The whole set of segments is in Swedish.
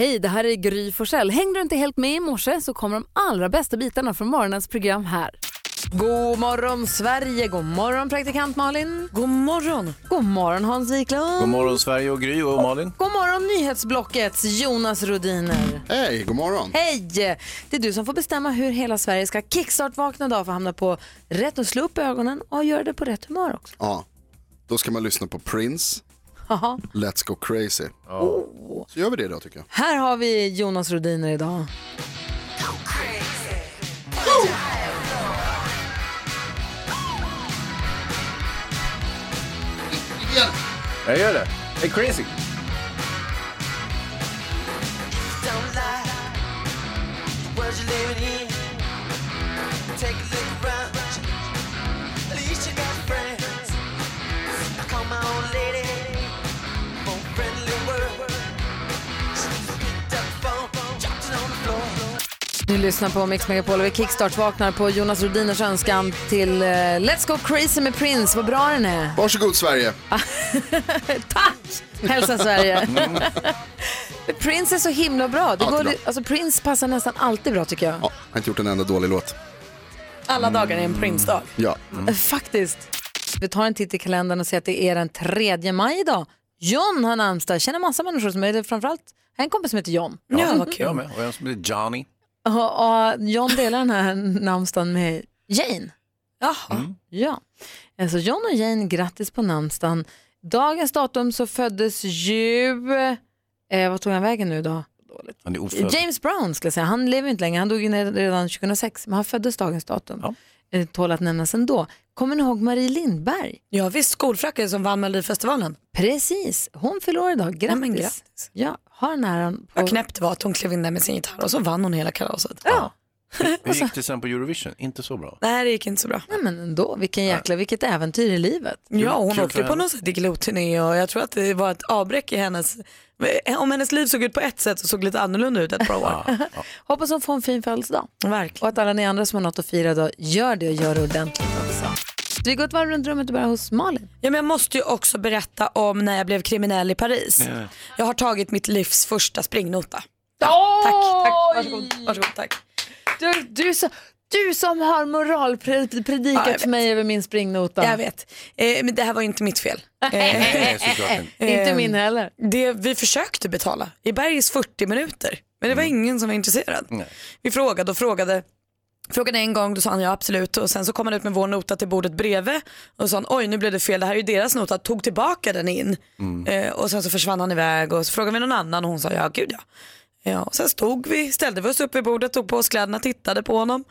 Hej, det här är Gry Forssell. Hängde du inte helt med i morse så kommer de allra bästa bitarna från morgonens program här. God morgon Sverige, god morgon praktikant Malin. God morgon. God morgon Hans Wiklund. God morgon Sverige och Gry och Malin. God morgon nyhetsblockets Jonas Rodiner. Hej, god morgon. Hej! Det är du som får bestämma hur hela Sverige ska kickstart-vakna idag för att hamna på rätt och slå upp ögonen och göra det på rätt humör också. Ja, då ska man lyssna på Prince, Let's Go Crazy. Så gör vi det då tycker jag. Här har vi Jonas Rodiner idag. Jag gör det. Det är crazy. Don't lie. The world you're living in. Take a Du lyssnar på Mix Megapol och vi kickstart-vaknar på Jonas Rodiners önskan till eh, Let's Go Crazy med Prince. Vad bra den är. Varsågod Sverige. Tack! Hälsa Sverige. Prince är så himla bra. Det Alltid går, bra. Alltså, Prince passar nästan alltid bra tycker jag. Ja, jag har inte gjort en enda dålig låt. Alla dagar är en Prince-dag. Ja, Eh, Faktiskt. Vi tar en titt i kalendern och ser att det är den 3 maj idag. John har namnsdag. Jag känner massa människor som är det. Framförallt jag en kompis som heter John. Ja, vad Jag kul. med. Och en som heter Johnny. Och, och John delar den här namnsdagen med Jane. Jaha. Ja, alltså John och Jane, grattis på namnsdagen. Dagens datum så föddes ju, eh, vad tog han vägen nu då? Han är ofödd. James Brown skulle jag säga, han lever inte längre, han dog ju redan 2006, men han föddes dagens datum. Ja. Eh, Tål att nämnas ändå. Kommer ni ihåg Marie Lindberg? Ja visst, skolfröken som vann Melodifestivalen. Precis, hon år idag, grattis. men grattis. Ja, har den äran. På... Vad knäppt det var att hon klev in där med sin gitarr och så vann hon hela kalaset. Ja. Hur gick det sen på Eurovision? Inte så bra. Nej, det gick inte så bra. Nej men ändå, vilken jäkla, vilket äventyr i livet. Ja, hon kul åkte på någon sån här Diggiloo-turné och jag tror att det var ett avbräck i hennes... Om hennes liv såg ut på ett sätt så såg det lite annorlunda ut ett par år. Hoppas hon får en fin födelsedag. Verkligen. Och att alla ni andra som har något att fira då, gör det och gör det ordentligt också. Vi går ett varv runt rummet och börjar hos Malin. Ja, men jag måste ju också berätta om när jag blev kriminell i Paris. Jag har tagit mitt livs första springnota. Ja, tack, tack. Varsågod, varsågod, tack. Du, du, så, du som har moralpredikat Ja, för mig över min springnota. Jag vet, eh, men det här var inte mitt fel. Eh, Nej, såklart inte. Inte Eh, min heller. det, vi försökte betala i Bergis 40 minuter, men det var ingen som var intresserad. Nej. Vi frågade och frågade. Frågade en gång, då sa han ja absolut och sen så kom han ut med vår nota till bordet bredvid och sa han, oj nu blev det fel, det här är ju deras nota, tog tillbaka den in. Eh, och sen så försvann han iväg och så frågade vi någon annan och hon sa ja gud ja. ja och sen stod vi, ställde vi oss upp vid bordet, tog på oss kläderna, tittade på honom,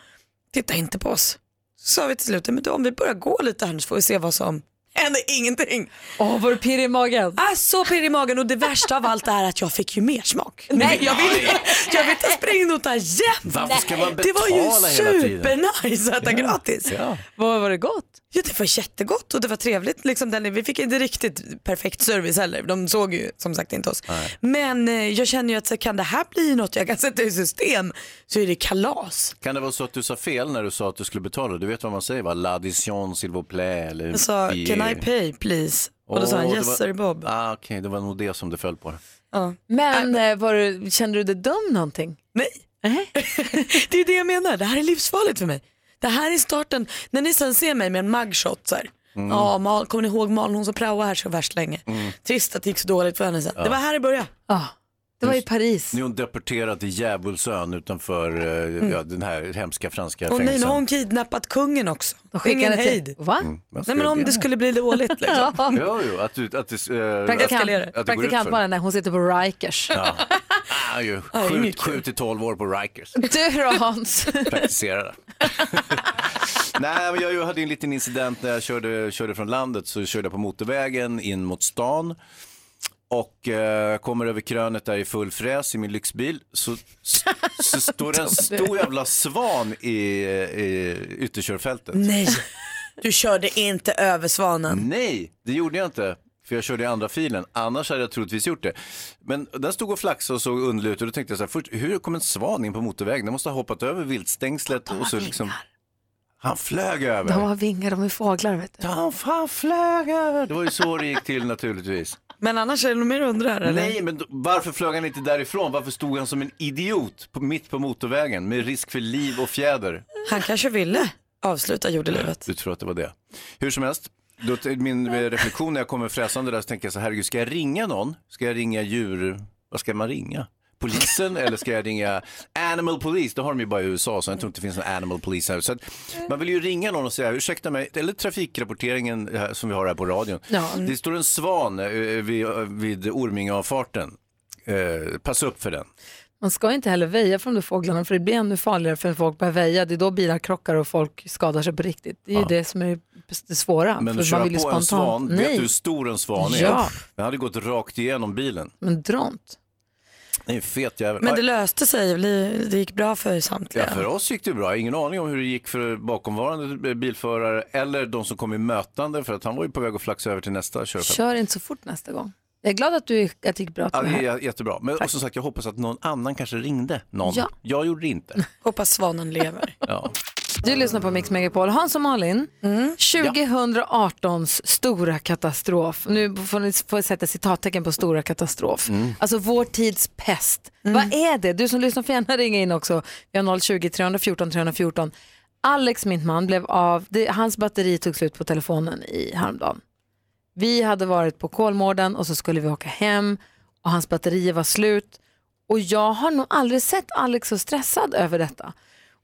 tittade inte på oss. Så sa vi till slut, men då, om vi börjar gå lite här nu så får vi se vad som händer, ingenting. Åh, var du pirrig i magen? Ah, så pirrig i magen och det värsta av allt är att jag fick ju mer smak. Nej, jag vill, jag vill ta springnota jämt. Varför ska man Det var ju betala supernice att äta gratis. Ja. Vad var det gott? Ja, det var jättegott och det var trevligt. Liksom, den, vi fick inte riktigt perfekt service heller. De såg ju som sagt inte oss. Men eh, jag känner ju att så, kan det här bli något jag kan sätta i system så är det kalas. Kan det vara så att du sa fel när du sa att du skulle betala? Du vet vad man säger va? L'addition s'il vous plaît. Eller Jag sa can I pay please? Och då sa han Åh, det yes var- sir Bob. Ah, Okej, det var nog det som det föll på. Ja. Men eh, var du, kände du dig dum någonting? Nej. det är det jag menar, det här är livsfarligt för mig. Det här är starten, när ni sen ser mig med en mugshot så här. Ja, Mal, kommer ni ihåg Malin hon som praoade här så värst länge. Trist att det gick så dåligt för henne sen. Det var här det började. Ja, det var i Paris. Nu är hon deporterad till Djävulsön utanför eh, ja, den här hemska franska Och nu har fängelsen. hon kidnappat kungen också. De Ingen hejd. Va? Vad ska Nej men om det- skulle bli dåligt liksom. Jo, jo, att du... Att du eh, Praktikant, att det går praktikant utför. Malin, nej, hon sitter på Rikers. Ja. Ah, ju. Ja, det är Sju, sju till tolv år på Rikers. Du då Hans? Praktisera det. Nej, men jag hade en liten incident när jag körde, körde från landet. Så körde jag på motorvägen in mot stan. Och eh, kommer över krönet där i full fräs i min lyxbil. Så, så, så står det en stor jävla svan i, i ytterkörfältet. Nej, du körde inte över svanen. Nej, det gjorde jag inte. För jag körde i andra filen. Annars hade jag troligtvis gjort det. Men den stod och flaxade och såg underlig ut. Och då tänkte jag så här, först, hur kom en svan in på motorvägen? Den måste ha hoppat över viltstängslet. Och så liksom... Han flög över. De har vingar, de är fåglar vet du. Han fan flög över. Det var ju så det gick till naturligtvis. Men annars är det nog mer undrar eller? Nej, men då- varför flög han inte därifrån? Varför stod han som en idiot på, mitt på motorvägen med risk för liv och fjäder? Han kanske ville avsluta jordelivet. Du tror att det var det. Hur som helst, då, min reflektion när jag kommer fräsande där så tänker jag så här, herregud, ska jag ringa någon? Ska jag ringa djur, vad ska man ringa? Polisen eller ska jag ringa Animal Police? Det har de ju bara i USA så jag tror inte det finns någon Animal Police här. Så att man vill ju ringa någon och säga ursäkta mig, eller trafikrapporteringen eh, som vi har här på radion. Ja. Det står en svan eh, vid, vid Ormingeavfarten. Eh, passa upp för den. Man ska inte heller väja från de fåglarna för det blir ännu farligare för folk börjar väja. Det är då bilar krockar och folk skadar sig på riktigt. Det är ju det som är det svåra. Men för att köra på en svan, vet Nej, du hur stor en svan är? Ja. Den hade gått rakt igenom bilen. men dront. Det är en fet jävel. Men det löste sig, det gick bra för samtliga. Ja, för oss gick det bra. Ingen aning om hur det gick för bakomvarande bilförare eller de som kom i mötande för att han var ju på väg att flaxa över till nästa körfält. Kör inte så fort nästa gång. Jag är glad att, du, att det gick bra. Ja, till det det här. är jättebra. Men och som sagt, jag hoppas att någon annan kanske ringde någon. Ja. Jag gjorde det inte. Hoppas svanen lever. Ja. Du lyssnar på Mix Megapol. Hans och Malin, 2018s stora katastrof. Nu får ni får sätta citattecken på stora katastrof. Alltså vår tids pest. Vad är det? Du som lyssnar får gärna ringa in också. Vi har 020 314 314. Alex, min man, blev av. Det, hans batteri tog slut på telefonen i häromdagen. Vi hade varit på Kolmården och så skulle vi åka hem och hans batterier var slut. Och jag har nog aldrig sett Alex så stressad över detta.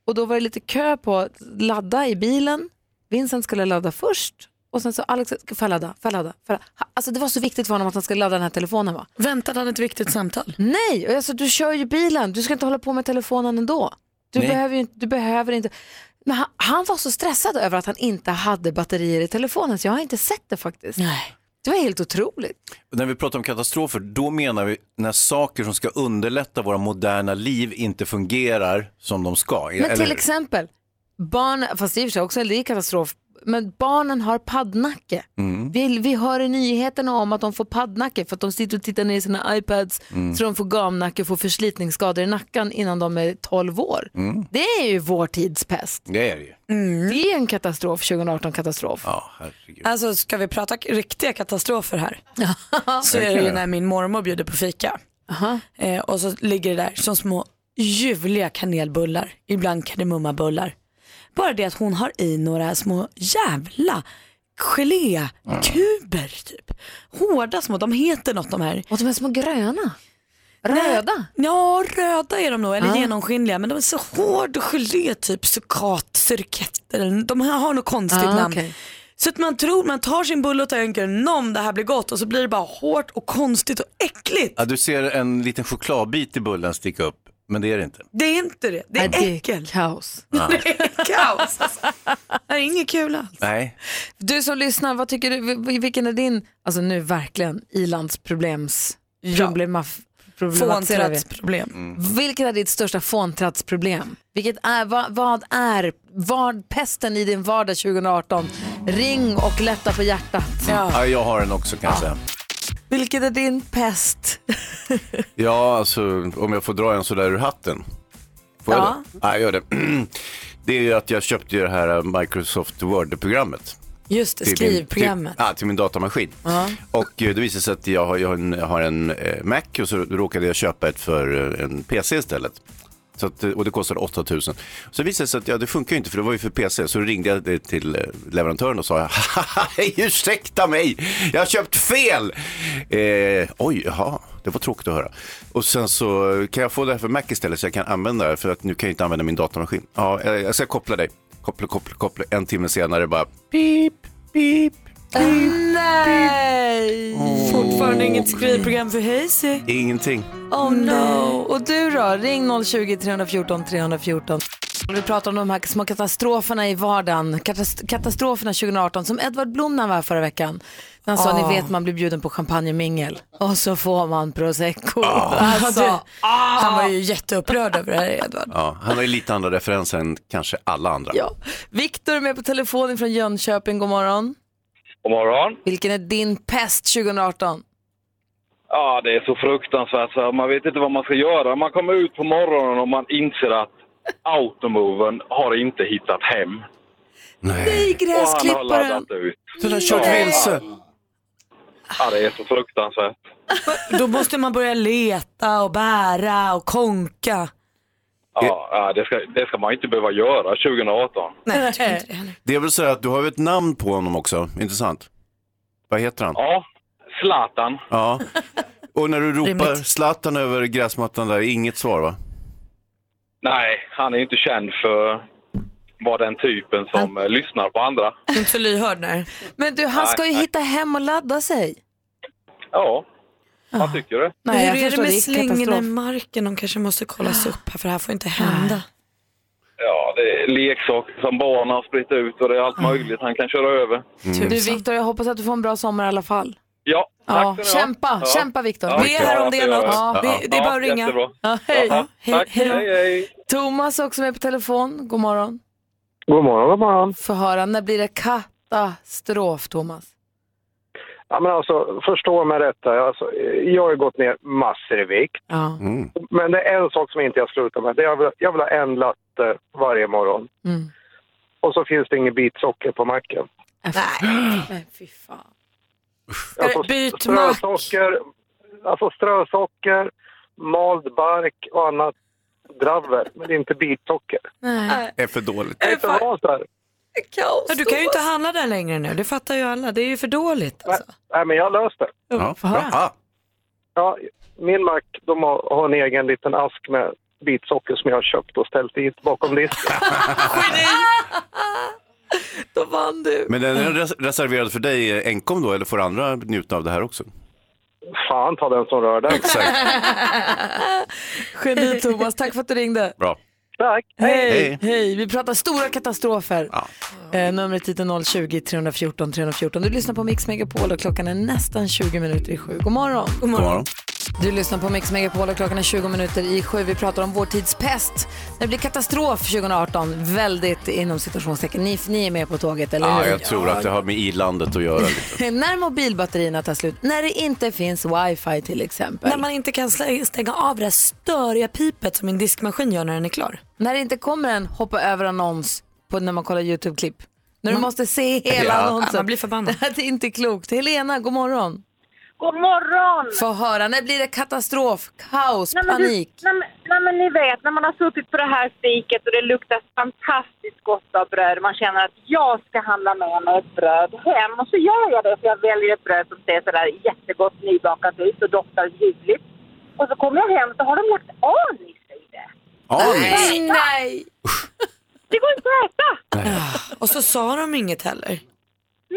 Och då var det lite kö på att ladda i bilen. Vincent skulle ladda först och sen så Alex, får jag ladda, får jag ladda? Får jag? Alltså det var så viktigt för honom att han skulle ladda den här telefonen va? Väntade han ett viktigt samtal? Nej, och alltså, du kör ju bilen, du ska inte hålla på med telefonen ändå. Du, Nej. behöver, ju inte, du behöver inte. Men han, han var så stressad över att han inte hade batterier i telefonen så jag har inte sett det faktiskt. Nej. Det var helt otroligt. När vi pratar om katastrofer, då menar vi när saker som ska underlätta våra moderna liv inte fungerar som de ska. Men till exempel, barn, fast för sig också, det är katastrof, men barnen har paddnacke. Mm. Vi, vi hör i nyheterna om att de får paddnacke för att de sitter och tittar ner i sina iPads Mm. så de får gamnacke och får förslitningsskador i nacken innan de är 12 år. Mm. Det är ju vår tids pest. Det är det ju. Det är en katastrof, 2018-katastrof. Ja, herregud. Alltså ska vi prata riktiga katastrofer här så är det ju när min mormor bjuder på fika. Eh, och så ligger det där som små ljuvliga kanelbullar, ibland kardemummabullar. Bara det att hon har i några små jävla gelékuber typ. Hårda små, de heter något de här. Och de är små gröna. Röda. Ja, röda är de nog, eller Ja. genomskinliga. Men de är så hård gelé, typ sukat, surketter. De här har något konstigt Ah, namn. okej. Så att man tror, man tar sin bulle och tänker nom det här blir gott och så blir det bara hårt och konstigt och äckligt. Ja, du ser en liten chokladbit i bullen sticka upp, men det är det inte. Det är inte det, det är Nej, det äckel. är kaos. Det är kaos. Det är inget kul alls. Nej, Du som lyssnar, vad tycker du, vil- vilken är din, alltså nu verkligen, ilandsproblems, Ja. problemaf. Fåntrattsproblem. Vilket är ditt största fåntrattsproblem? Vilket är, vad, vad är vad, pesten i din vardag 2018? Ring och lätta på hjärtat. Ja. ja, jag har den också kan jag säga. Vilket är din pest? Ja, alltså om jag får dra en sådär ur hatten. Får jag Ja. det? Ja, jag gör det. Det är ju att jag köpte det här Microsoft Word-programmet. Just det, till skrivprogrammet. Min, till, ja, till min datamaskin. Och eh, det visade sig att jag har, jag har en, jag har en eh, Mac och så råkade jag köpa ett för eh, en PC istället. Så att, och det kostade 8000. Så det visade sig att ja, det funkar ju inte för det var ju för PC. Så då ringde jag till eh, leverantören och sa ursäkta mig, jag har köpt fel. Eh, oj, jaha, det var tråkigt att höra. Och sen så kan jag få det här för Mac istället så jag kan använda det för att nu kan jag inte använda min datamaskin. Ja, eh, jag ska koppla dig. Koppla, koppla, koppla. En timme senare bara pip, pip. Nej! Fortfarande inget skrivprogram för Hazy. Ingenting. Oh no. Och du då? Ring 020 314 314. Vi pratar om de här små katastroferna i vardagen. Katast- katastroferna 2018 som Edvard Blom när han var förra veckan. Han sa, Ah. ni vet man blir bjuden på champagnemingel och så får man prosecco. Alltså, Alltså, Han var ju jätteupprörd över det här Edvard. Ja, han har ju lite andra referenser än kanske alla andra. ja. Viktor är med på telefonen från Jönköping, god morgon. God morgon. Vilken är din pest 2018? Ja, det är så fruktansvärt så man vet inte vad man ska göra. Man kommer ut på morgonen och man inser att automoven har inte hittat hem. Nej, Och han har gräsklipparen. laddat ut. Den har kört vilse. Ja, det är så fruktansvärt. Då måste man börja leta och bära och konka. Ja, ja, det, ska, det ska man inte behöva göra 2018. Nej, jag tycker inte det heller. Det vill säga att du har ju ett namn på honom också, intressant. Vad heter han? Ja, Zlatan. Ja. Och när du ropar Rimligt. Zlatan över gräsmattan där, inget svar va? Nej, han är inte känd för vara den typen som eh, lyssnar på andra. Inte så lyhörd nej. Men du, han ska ju Nej, nej. hitta hem och ladda sig. Ja, man tycker. Men Nej, jag hur är det förstår, med det är slingorna i katastrof. marken? De kanske måste kollas upp här för det här får inte hända. Ja, det är leksaker som barn har spritt ut och det är allt möjligt han kan köra över. Du Viktor, jag hoppas att du får en bra sommar i alla fall. Ja, tack Ja, ska ni ha. kämpa, Ja. kämpa Viktor. Ja, Be här om det är något. Ja. Det, det är Ja, bara att ringa. jättebra. Ja, hej. Ja, tack, hej då. hej, hej. Thomas är också med på telefon. God morgon. God morgon, god morgon. Få höra, när blir det katastrof, Thomas? Ja, men alltså, förstå mig rätt. Alltså, jag har ju gått ner massor i vikt. Ja. Mm. Men det är en sak som inte jag slutar med. Det är jag, vill, jag vill ha en latte varje morgon. Mm. Och så finns det inget bitsocker på macken. Nej, fy fan. Alltså, byt mack. strösocker, alltså strösocker, mald bark och annat dravel. Men inte bitsocker. Nej. Är för dåligt. Det är inte här. Ja, du kan ju inte handla där längre nu, det fattar ju alla. Det är ju för dåligt. Alltså. Nej, men jag har löst det. Ja. Ja. Ja, min mack de har, har en egen liten ask med bitsocker som jag har köpt och ställt dit bakom disken. Då vann du. Men den är res- reserverad för dig eh, enkom då, eller får andra njuta av det här också? Fan ta den som rör den. Exakt. Geni Thomas, tack för att du ringde. Bra. Tack. Hej, Hej. hej. Vi pratar stora katastrofer. Ja. Eh, numret hit är 020-314 314. Du lyssnar på Mix Megapol och klockan är nästan 20 minuter i sju. God morgon. God God morgon. Du lyssnar på Mix Megapol och klockan är 20 minuter i sju. Vi pratar om vår tids pest. Det blir katastrof 2018. Väldigt inom situationstecken. Ni, ni är med på tåget, eller Ja, hur? jag tror att det har med i-landet att göra lite. När mobilbatterierna tar slut, när det inte finns wifi till exempel. När man inte kan stänga av det där störiga pipet som min diskmaskin gör när den är klar. När det inte kommer en hoppa över annons på när man kollar YouTube-klipp. När du måste se hela Ja. annonsen. Ja, man blir förbannad. Det är inte klokt. Helena, god morgon. God morgon! Få höra, när blir det katastrof, kaos, Nej, men, du, panik? nej, men, nej men ni vet när man har suttit på det här fiket och det luktar fantastiskt gott av bröd. Man känner att jag ska handla med mig ett bröd hem och så gör jag det för jag väljer ett bröd som ser sådär jättegott nybakat ut och doftar ljuvligt. Och så kommer jag hem så har de lagt anis i det. Anis? Nej! Det går inte att äta! Och så sa de inget heller.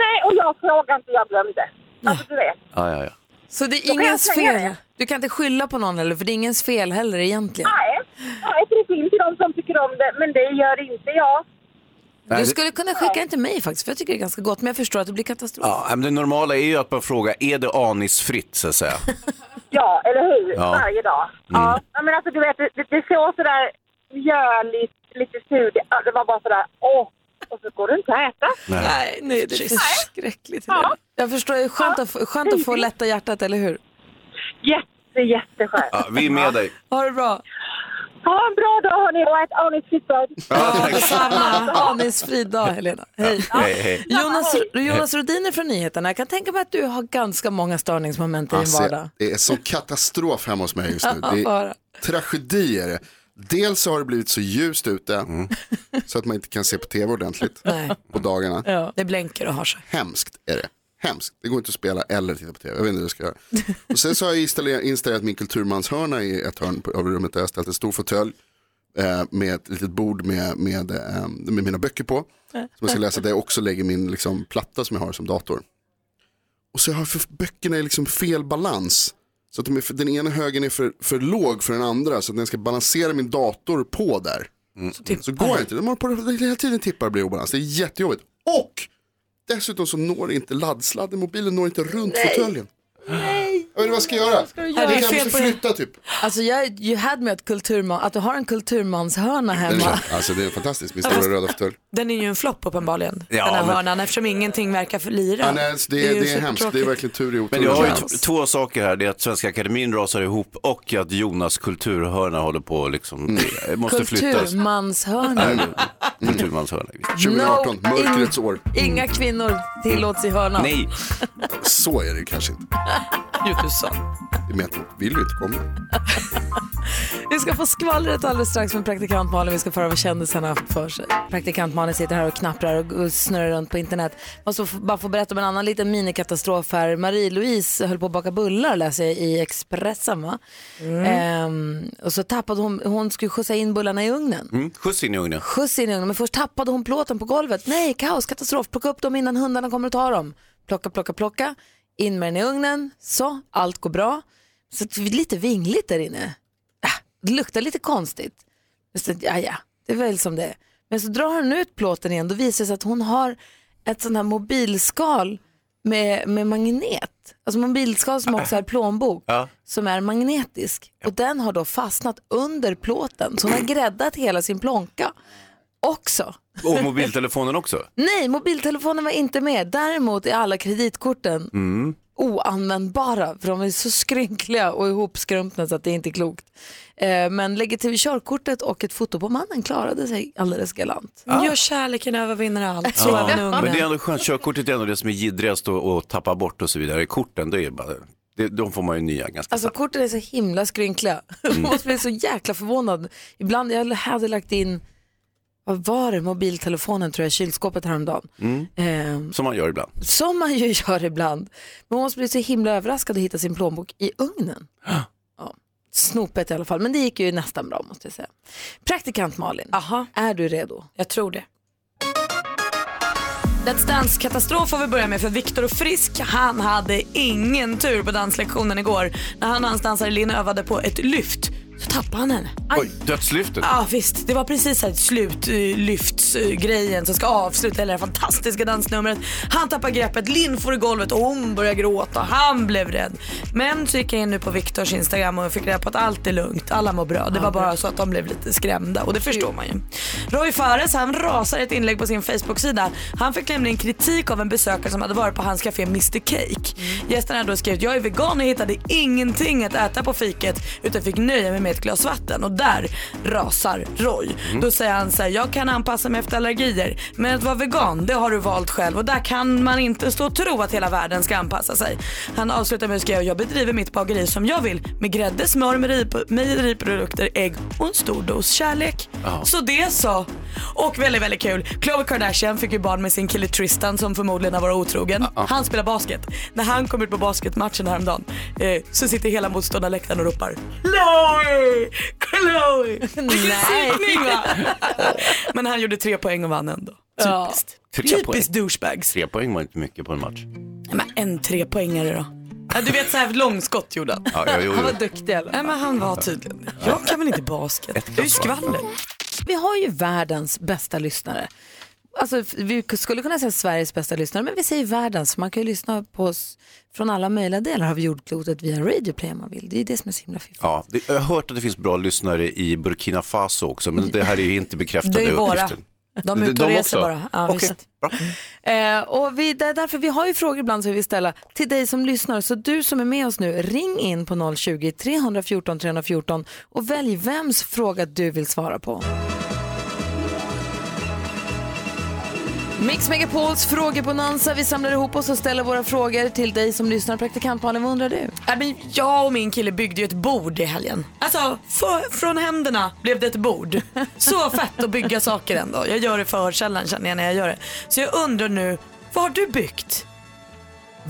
Nej, och jag frågade inte, jag glömde. Alltså du vet. Ja, ja, ja. Så det är ingens fel? det. Du kan inte skylla på någon heller, för det är ingens fel heller egentligen. Nej, nej, det finns ju de som tycker om det, men det gör inte jag. Nej, Du skulle kunna skicka den till mig faktiskt, för jag tycker det är ganska gott, men jag förstår att det blir katastrof. Ja, men det normala är ju att man frågar, är det anisfritt så att säga? Ja, eller hur? Ja. Varje dag. Ja. ja, men alltså du vet, det, det såg sådär mjöligt, lite surt. Det var bara sådär, åh. Och så går det inte att äta. Nej, nej, det är förskräckligt. Helena. Jag förstår, det är skönt att, få- skönt att få lätta hjärtat, eller hur? Jätte, jätteskönt. Ja, vi är med dig. Ha det bra. Ha en bra dag hörni och ät anisfritt bröd. Ja, Detsamma. Anisfri dag, Helena. Hej. Hej, hej. Jonas, Jonas Rodiner från Nyheterna. Jag kan tänka mig att du har ganska många störningsmoment i din Alltså, vardag. det är sån katastrof hemma hos mig just nu. Ja, Det är tragedi är det. Dels så har det blivit så ljust ute så att man inte kan se på tv ordentligt Nej. på dagarna. Ja. Det blänker och har sig. Hemskt är det. Hemskt. Det går inte att spela eller titta på tv. Jag vet inte hur jag ska göra. Och sen så har jag installerat, installerat min kulturmanshörna i ett hörn av rummet där jag har ställt en stor fåtölj eh, med ett litet bord med, med, eh, med mina böcker på. Som jag ska läsa där jag också lägger min liksom, platta som jag har som dator. Och så har jag för böckerna är liksom fel balans. Så att de för, den ena högen är för, för låg för den andra så att den ska balansera min dator på där. Så går det inte, de har på, hela tiden tippar och blir obalans. Det är jättejobbigt. Och dessutom så når inte laddsladden, mobilen når inte runt fåtöljen. Jag vet inte vad jag ska göra. det är Jag fel måste på flytta typ. Alltså jag, you had me att, kulturman, att du har en kulturmanshörna Den är hemma. klart. Alltså det är fantastiskt, min stora röda fåtölj. Den är ju en flopp uppenbarligen, Ja, den här men- hörnan, eftersom ingenting verkar för lira. Ja, nej, så det, ju är, det är hemskt, det är supertråkigt. verkligen tur i Men jag har ju t- två saker här. Det är att Svenska Akademin rasar ihop och att Jonas kulturhörna håller på liksom, det måste flyttas. Kulturmanshörna. Kulturmans hörna. 2018, No, mörkrets år. Inga kvinnor tillåts i hörnan. Nej, Så är det kanske inte. Med att de vill ju inte komma. Vi ska få skvallret alldeles strax med praktikant Malin. Vi ska föra vad kändisarna haft för sig. Praktikant Malin sitter här och knapprar och och snurrar runt på internet. Måste bara få berätta om en annan liten minikatastrof här. Marie-Louise höll på att baka bullar läser jag i Expressen va? Ehm, och så tappade hon, hon skulle skjutsa in bullarna i ugnen. mm, skjuts in i ugnen. Skjuts in i ugnen, men först tappade hon plåten på golvet. Nej, kaos, katastrof, plocka upp dem innan hundarna kommer att ta dem. Plocka, plocka, plocka, in med den i ugnen, så, allt går bra. Så det är lite vingligt där inne. Ah, det luktar lite konstigt. Men så, ja, ja, det är väl som det är. Men så drar hon ut plåten igen, då visar det sig att hon har ett sånt här mobilskal med, med magnet. Alltså mobilskal som också är plånbok, Ja. som är magnetisk. Och den har då fastnat under plåten, så hon har gräddat hela sin plånka också. Och mobiltelefonen också. Nej, mobiltelefonen var inte med. Däremot är alla kreditkorten oanvändbara för de är så skrynkliga och ihopskrumpna så att det är inte är klokt. Eh, men lägger till körkortet och ett foto på mannen klarade sig alldeles galant. Gör kärleken övervinner allt. Så Ja. även ungen. Men det är ändå skönt, körkortet är ändå det som är jiddrigast att, att tappa bort och så vidare. Korten, det är bara, det, de får man ju nya ganska Alltså korten är så himla skrynkliga. Man måste bli så jäkla förvånad. Ibland, jag hade lagt in, vad var det, mobiltelefonen tror jag, kylskåpet häromdagen. Eh, Som man gör ibland. Som man ju gör ibland. Men man måste bli så himla överraskad att hitta sin plånbok i ugnen. Ja. Snopet i alla fall, men det gick ju nästan bra måste jag säga. Praktikant Malin, Aha, är du redo? jag tror det. Let's Dance-katastrof får vi börja med för Viktor och Frisk han hade ingen tur på danslektionen igår. När han och hans dansare Linn övade på ett lyft så tappade han henne. Aj. Oj, dödslyftet. Ja visst, det var precis här slutlyftsgrejen som ska avsluta hela det här fantastiska dansnumret. Han tappar greppet, Linn får i golvet och hon börjar gråta. Han blev rädd. Men så gick jag in nu på Viktors Instagram och fick reda på att allt är lugnt, alla mår bra. Det var bara så att de blev lite skrämda och det förstår man ju. Roy Fares han rasar ett inlägg på sin Facebook-sida. Han fick nämligen kritik av en besökare som hade varit på hans café Mr Cake. Gästen hade då skrivit jag är vegan och hittade ingenting att äta på fiket utan fick nöja mig med ett glas vatten och där rasar Roy. Då säger han så här, jag kan anpassa mig efter allergier men att vara vegan det har du valt själv och där kan man inte stå och tro att hela världen ska anpassa sig. Han avslutar med att skriva jag bedriver mitt bageri som jag vill med grädde, smör, mejeri- mejeriprodukter, ägg och en stor dos kärlek. Så det så. Och väldigt, väldigt kul. Khloe Kardashian fick ju barn med sin kille Tristan som förmodligen har varit otrogen. Han spelar basket. När han kom ut på basketmatchen häromdagen eh, så sitter hela motståndarläktaren och ropar Chloe! Chloe! Va? Men han gjorde tre poäng och vann ändå. Typiskt. Tre poäng. Typiskt douchebags. Tre poäng var inte mycket på en match. Men en trepoängare då. Ja, du vet så här långskott gjorde han. Ja, ja, jo, Han var jo. duktig eller? Nej men han var tydligen. Jag kan väl inte basket. Det är ju skvaller. Vi har ju världens bästa lyssnare. Alltså, vi skulle kunna säga Sveriges bästa lyssnare, men vi säger världens. Man kan ju lyssna på oss från alla möjliga delar av jordklotet via Radio Play om man vill. Det är det som är så himla fiffigt. Ja, det, jag har hört att det finns bra lyssnare i Burkina Faso också, men det här är ju inte bekräftade Det är våra. uppgifter. De är ute och reser bara. Ja, bra. Eh, och vi, det är därför vi har ju frågor ibland som vi vill ställa till dig som lyssnar. Så du som är med oss nu, ring in på 020-314 314 och välj vems fråga du vill svara på. Mix Megapols frågebonanza. Vi samlar ihop oss och ställer våra frågor till dig som lyssnar. Praktikant Malin, vad undrar du? Ja, men jag och min kille byggde ju ett bord i helgen. Alltså för, från händerna blev det ett bord. Så fett att bygga saker ändå. Jag gör det för sällan känner jag när jag gör det. Så jag undrar nu, vad har du byggt?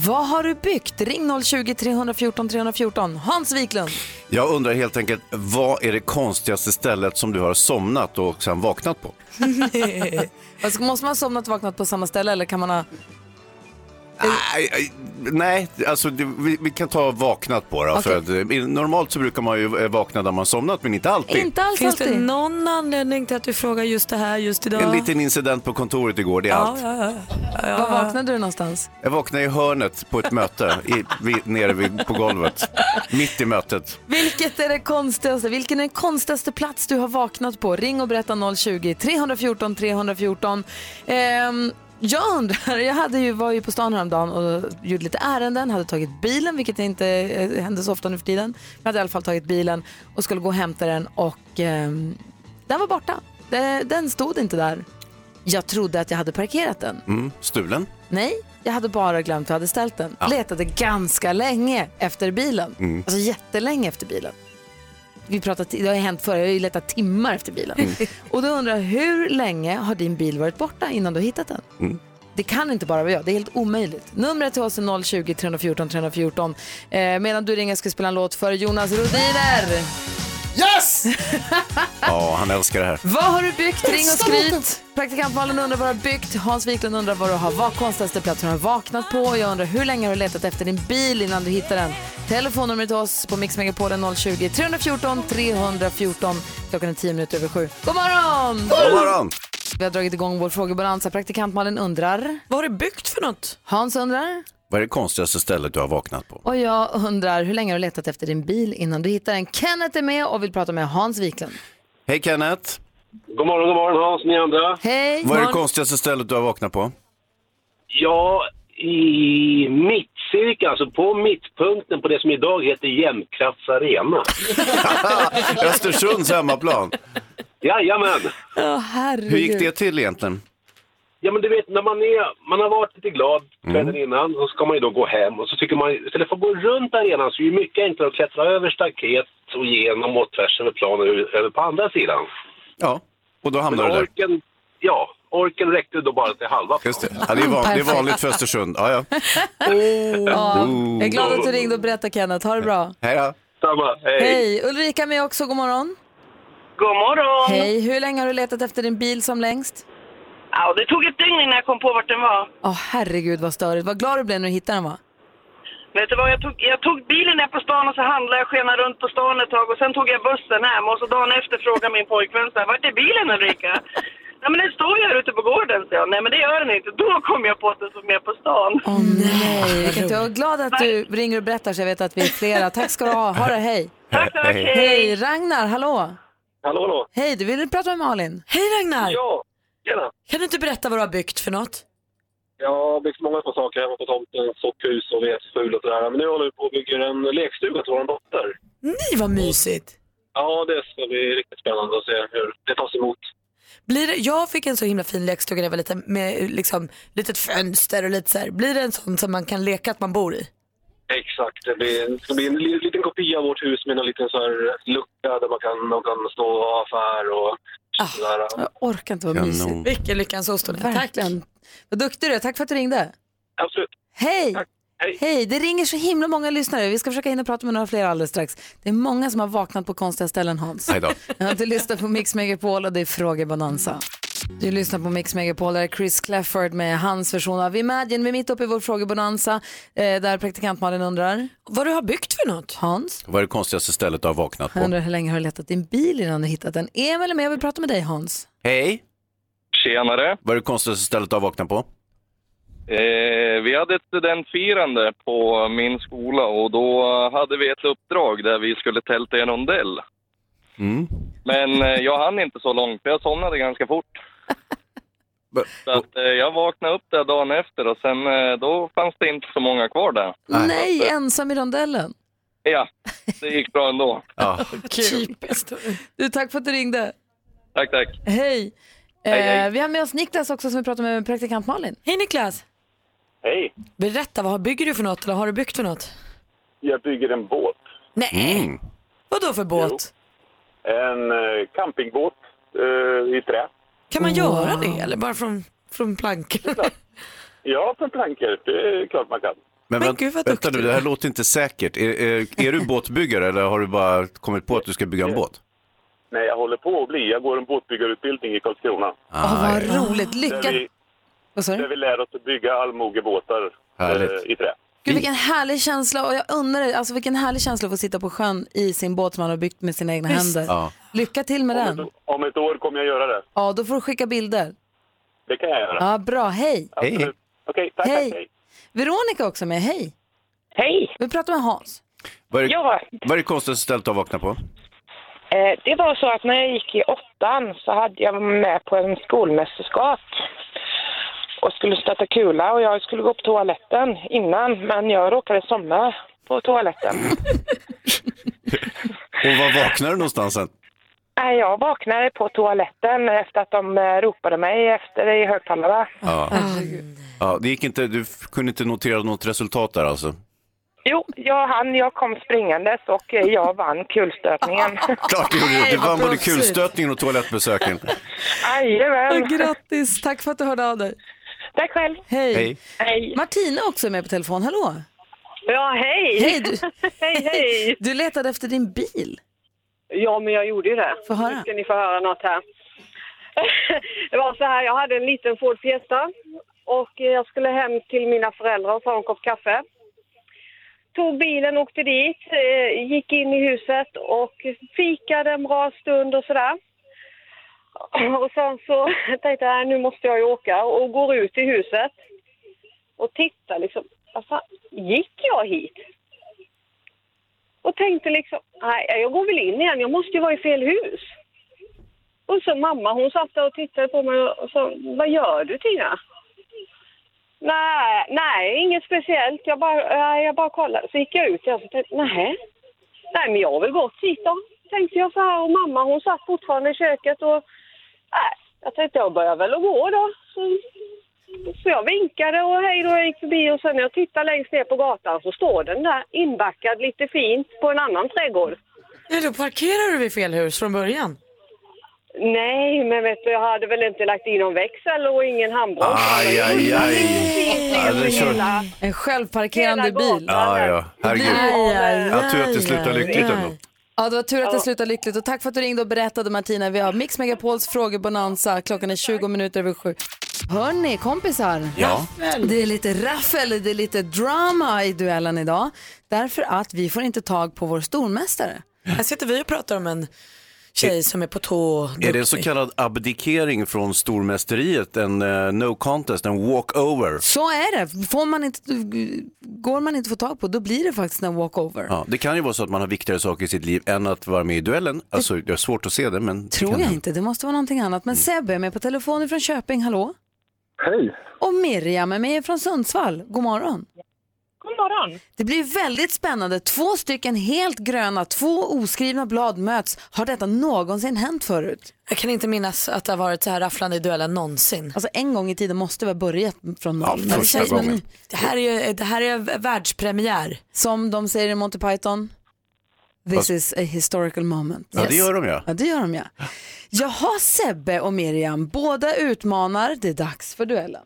Vad har du byggt? Ring 020-314 314. Hans Wiklund. Jag undrar helt enkelt, vad är det konstigaste stället som du har somnat och sen vaknat på? Alltså, måste man ha somnat och vaknat på samma ställe eller kan man ha... Nej, nej, nej alltså det, vi, vi kan ta vaknat på då. För att, eh, normalt så brukar man ju eh, vakna där man somnat, men inte alltid. Inte alls Finns det alltid. någon anledning till att du frågar just det här just idag? En liten incident på kontoret igår, det är ja, allt. ja, ja, ja, ja. Var vaknade du någonstans? Jag vaknade i hörnet på ett möte, i, vid, nere vid, på golvet. Mitt i mötet. Vilket är det konstigaste? Vilken är den konstigaste plats du har vaknat på? Ring och berätta 020-314 314. Ehm, jag undrar, jag hade ju, var ju på stan häromdagen och gjorde lite ärenden, hade tagit bilen, vilket inte eh, händer så ofta nu för tiden. Jag hade i alla fall tagit bilen och skulle gå och hämta den och ehm, den var borta. Den, den stod inte där. Jag trodde att jag hade parkerat den. Mm. Stulen? Nej, jag hade bara glömt att jag hade ställt den. Letade ganska länge efter bilen. Mm. Alltså jättelänge efter bilen. Vi pratat, det har hänt förr, jag har ju letat timmar efter bilen. Mm. Och då undrar jag, hur länge har din bil varit borta innan du har hittat den? Mm. Det kan inte bara vara jag, det är helt omöjligt. Numret till oss är 020-314 314. Eh, medan du ringer ska jag spela en låt för Jonas Rodiner. Yes! Ja, han älskar det här. Vad har du byggt? Ring och skryt. Praktikant Malin undrar vad du har byggt. Hans Wiklund undrar vad du har. Vad konstigaste platsen har du vaknat på? Jag undrar hur länge har du letat efter din bil innan du hittar den? Telefonnumret till oss på Mix Megapol är 020 314 314. Klockan är 10 minuter över sju. God morgon! God morgon! Vi har dragit igång vår frågebalansa. Praktikant Malin undrar. Vad har du byggt för något? Hans undrar. Vad är det konstigaste stället du har vaknat på? Och jag undrar hur länge har du letat efter din bil innan du hittar den? Kenneth är med och vill prata med Hans Wiklund. Hej Kenneth! God morgon, god morgon Hans, ni andra. Hej! Vad är det konstigaste stället du har vaknat på? Ja, i mittcirkeln, alltså på mittpunkten på det som idag heter Jämtkrafts arena. Östersunds hemmaplan. Jajamän. Åh, herregud. Hur gick det till egentligen? Ja men du vet när man är, man har varit lite glad kvällen innan så ska man ju då gå hem och så tycker man istället för att gå runt arenan så är det mycket enklare att klättra över staket och genom och tvärs över planen över på andra sidan. Ja, och då Men hamnade du där. orken, ja, orken räckte då bara till halva Just det. Ja, det, är van, det är vanligt för Östersund. Ja, ja. Ja, jag är glad att du ringde och berättade Kenneth. Ha det bra. Hej då. Samma, hej. Hej! Ulrika med också. God morgon. God morgon! Hej! Hur länge har du letat efter din bil som längst? Ja, det tog ett dygn innan jag kom på vart den var. Åh herregud vad störigt. Vad glad du blev när du hittade den va? Vet du vad, jag tog, jag tog bilen ner på stan och så handlade jag, skenade runt på stan ett tag och sen tog jag bussen hem och så dagen efter frågade min pojkvän så här, vart är bilen Ulrika? Nej men den står ju här ute på gården, så jag. Nej men det gör den inte. Då kom jag på att den stod med på stan. Åh nej, vilket jag är glad att du ringer och berättar så jag vet att vi är flera. Tack ska du ha. Ha det, hej. Tack, tack, Hej. Hej, Ragnar, hallå. Hallå, hallå. Hej, du ville prata med Malin. Hej Ragnar! Ja, tjena. Kan du inte berätta vad du har byggt för något? Jag har byggt många små saker hemma på tomten, sockhus och vedskjul och sådär. Men nu håller vi på och bygger en lekstuga till vår dotter. Nej vad mysigt! Ja, det ska bli riktigt spännande att se hur det tas emot. Blir det, jag fick en så himla fin lekstuga när jag var liten med liksom, litet fönster och lite så här. Blir det en sån som man kan leka att man bor i? Exakt, det, blir, det ska bli en li- liten kopia av vårt hus med en liten så här lucka där man kan, man kan stå och ha affär och sådär. Jag orkar inte vara Kanon. mysigt. Vilken lyckans ost är. Tack. Verkligen. Vad duktig du är. Tack för att du ringde. Absolut. Hej! Tack. Hej. Hej, det ringer så himla många lyssnare. Vi ska försöka hinna prata med några fler alldeles strax. Det är många som har vaknat på konstiga ställen, Hans. Hej då. Ja, du lyssnar på Mix Megapol och det är frågebonanza. Du lyssnar på Mix Megapol, där är Chris Clafford med hans version av Imagine. Vi är mitt uppe i vår frågebonanza eh, där praktikant Malin undrar. Vad du har byggt för något? Hans, Vad är det konstigaste stället du har vaknat jag på? undrar hur länge har du letat din bil innan du hittat den? Emil är med och vill prata med dig, Hans. Hej! Tjenare. Vad är det konstigaste stället du har vaknat på? Eh, vi hade ett studentfirande på min skola och då hade vi ett uppdrag där vi skulle tälta i en rondell. Mm. Men eh, jag hann inte så långt för jag somnade ganska fort. Så att, eh, jag vaknade upp där dagen efter och sen eh, då fanns det inte så många kvar där. Nej, ensam i rondellen. Ja, det gick bra ändå. Ja. Typiskt. Du, tack för att du ringde. Tack, tack. Hej. Hej, hej. Eh, vi har med oss Niklas också som vi pratar med praktikant Malin. Hej Niklas! Hej, Berätta, vad bygger du för något eller har du byggt för något? jag bygger en båt. Nej, Mm. vad då för båt? En eh, campingbåt eh, i trä. Kan man göra det eller bara från, från plankor? Ja, för plankor. Det är klart man kan. Men, Men gud, vad vänta nu, duktig det här låter inte säkert. Är, är, är du båtbyggare eller har du bara kommit på att du ska bygga en båt? Nej, jag håller på att bli. Jag går en båtbyggarutbildning i Karlskrona. Åh, vad roligt. Där Lycka vi, Vad sa där vi lär oss att bygga allmogebåtar eh, i trä. Gud, vilken härlig känsla och jag undrar alltså vilken härlig känsla att få sitta på sjön i sin båt som man har byggt med sina egna händer. Ja. Lycka till med Om den. ett, om ett år kommer jag göra det. Ja, då får du skicka bilder. Det kan jag göra. Ja, bra. Hej. Absolut. Hej. Okej, tack, Hej. tack. Hej. Veronica också med. Hej. Hej! Vi pratar med Hans. Vad är, Ja, vad är det konstigaste stället har vaknat på? eh, det var så att när jag gick i åttan så hade jag med på en skolmästerskap och skulle stöta kula och jag skulle gå på toaletten innan men jag råkade somna på toaletten. Och var vaknar du någonstans sen? Nej, jag vaknade på toaletten efter att de eh, ropade mig efter i högtalare. Ja. Ja, det gick inte, du kunde inte notera något resultat där alltså? Jo, jag hann. Jag kom springandes och eh, jag vann kulstötningen. Klart du gjorde det. Du vann både kulstötningen och toalettbesöken. Jajamän. Grattis, tack för att du hörde av dig. Tack själv. Hej. Hej. Hej. Martina är också med på telefon, hallå. Ja, hej! Hej, du, hej, hej! du letade efter din bil. Ja, men jag gjorde ju det. Få höra. Nu ska ni få höra något här. det var så här, jag hade en liten Ford Fiesta och jag skulle hem till mina föräldrar och ta en kopp kaffe. Tog bilen, åkte dit, eh, gick in i huset och fikade en bra stund och sådär. Och sen så tänkte jag, nu måste jag ju åka och går ut i huset och tittar liksom, fan, gick jag hit? Och tänkte liksom, nej jag går väl in igen, jag måste ju vara i fel hus. Och så mamma hon satt där och tittade på mig och sa, vad gör du Tina? Nej, nej inget speciellt, jag bara, jag bara kollade. Så gick jag ut och tänkte, nej, nej men jag har väl gått hit då. Tänkte jag så här och mamma hon satt fortfarande i köket och nej, jag tänkte jag börjar väl att gå då. Så, så jag vinkade och hej då jag gick förbi och sen när jag tittar längst ner på gatan så står den där inbackad lite fint på en annan trädgård. Ja, då parkerar du vid fel hus från början. Nej, men vet du, jag hade väl inte lagt in någon växel och ingen handbroms. Aj, aj, aj. Ja, det kör... En självparkerande bil. Ja, ja, herregud. Aj, aj, Jag tur att det aj, slutar aj, lyckligt aj. ändå. Ja, det var tur att det slutade lyckligt och tack för att du ringde och berättade Martina. Vi har Mix Megapols frågebonanza. Klockan är 20 minuter över sju. Hörni, kompisar. Ja. Det är lite raffel, det är lite drama i duellen idag. Därför att vi får inte tag på vår stormästare. Här sitter vi och pratar om en tjej som är på tå. Är det en så kallad abdikering från stormästeriet, en eh, no contest, en walkover? Så är det. Får man inte, går man inte få tag på, då blir det faktiskt en walkover. Ja, det kan ju vara så att man har viktigare saker i sitt liv än att vara med i duellen. Alltså, det är svårt att se det, men Tror jag hända. inte, det måste vara någonting annat. Men Sebbe är med på telefon från Köping, hallå? Hej. Och Miriam är med från Sundsvall, god morgon. God morgon. Det blir väldigt spännande. Två stycken helt gröna, två oskrivna blad möts. Har detta någonsin hänt förut? Jag kan inte minnas att det har varit så här rafflande i duellen någonsin. Alltså en gång i tiden måste vi ha börjat från noll. Det första en gången. Det här är, ju- det här är världspremiär. Som de säger i Monty Python. This Fast- is a historical moment. Ja, det gör de ja. Ja, det gör de ja. Jaha, Sebbe och Miriam, båda utmanar. Det är dags för duellen.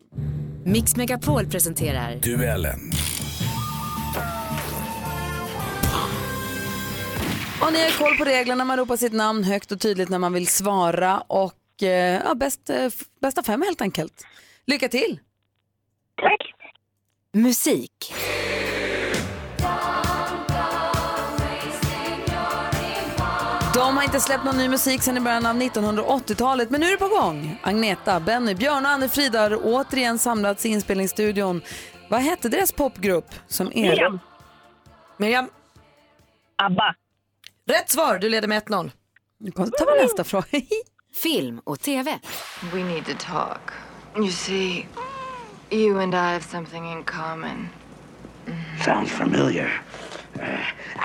Mix Megapol presenterar Duellen. Och ni har koll på reglerna, man ropar sitt namn högt och tydligt när man vill svara. Och eh, ja, bäst, eh, f- bästa fem helt enkelt. Lycka till! Tack. musik. De har inte släppt någon ny musik sedan i början av 1980-talet, men nu är det på gång. Agneta, Benny, Björn och Anne-Frida har återigen samlats i inspelningsstudion. Vad hette deras popgrupp? Som är... Miriam. Miriam. ABBA. Rätt svar, du leder med 1-0. Nu tar vi nästa fråga. Film och TV. We need to talk. You see, you and I have something in common. Sounds familiar. Uh,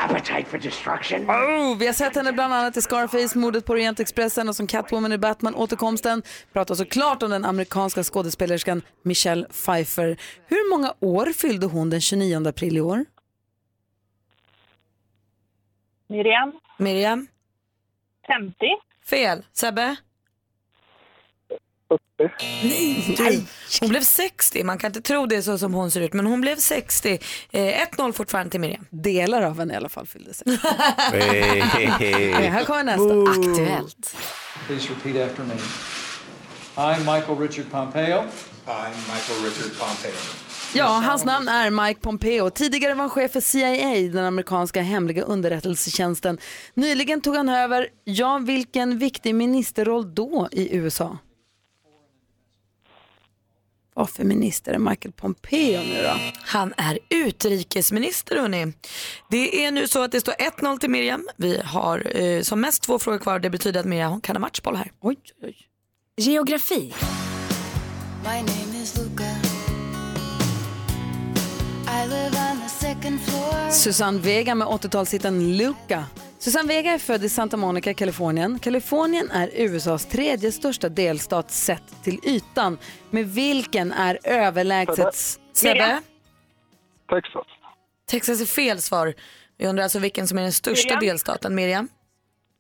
appetite for destruction? Oh, vi har sett henne bland annat i Scarface, mordet på Orientexpressen och som Catwoman i Batman, återkomsten. Pratar såklart om den amerikanska skådespelerskan Michelle Pfeiffer. Hur många år fyllde hon den 29 april i år? Miriam. Miriam. 50. Fel. Sebbe? Nej, du. Hon blev 60. Man kan inte tro det så som hon ser ut, men hon blev 60. Eh, 1-0 fortfarande till Miriam. Delar av henne i alla fall fyllde sig. Hey, hey, hey. Okej, här kommer nästa. Aktuellt. Please repeat after me. I, Michael Richard Pompeo. I, Michael Richard Pompeo. Ja, hans namn är Mike Pompeo. Tidigare var han chef för CIA, den amerikanska hemliga underrättelsetjänsten. Nyligen tog han över, ja, vilken viktig ministerroll då i USA? Vad för minister är Michael Pompeo nu då? Han är utrikesminister hörni. Det är nu så att det står 1-0 till Miriam. Vi har eh, som mest två frågor kvar. Det betyder att Miriam kan ha matchboll här. Oj, oj. Geografi. My name Susanne Vega med 80-talshitten Luca. Susanne Vega är född i Santa Monica, Kalifornien. Kalifornien är USAs tredje största delstat sett till ytan. Med vilken är överlägset... Sebbe? Texas. Texas är fel svar. Vi undrar alltså vilken som är den största Miriam? delstaten. Miriam?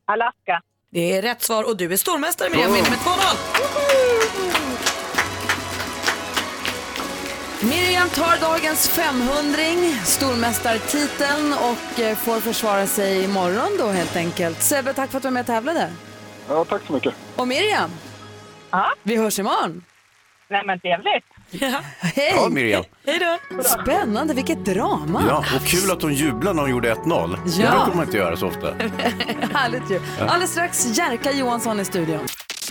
Alaska. Det är rätt svar och du är stormästare Miriam, vinner med 2-0. Miriam tar dagens 500 stormästartiteln och eh, får försvara sig imorgon då helt enkelt. Sebbe, tack för att du var med och tävlade. Ja, tack så mycket. Och Miriam, vi hörs imorgon. Nej men trevligt. Hej! Ja, Miriam. Hej då. Spännande, vilket drama. Ja, och kul att hon jublade när hon gjorde 1-0. Det Ja. brukar man inte göra så ofta. Härligt ju. Ja. Alldeles strax Jerka Johansson i studion.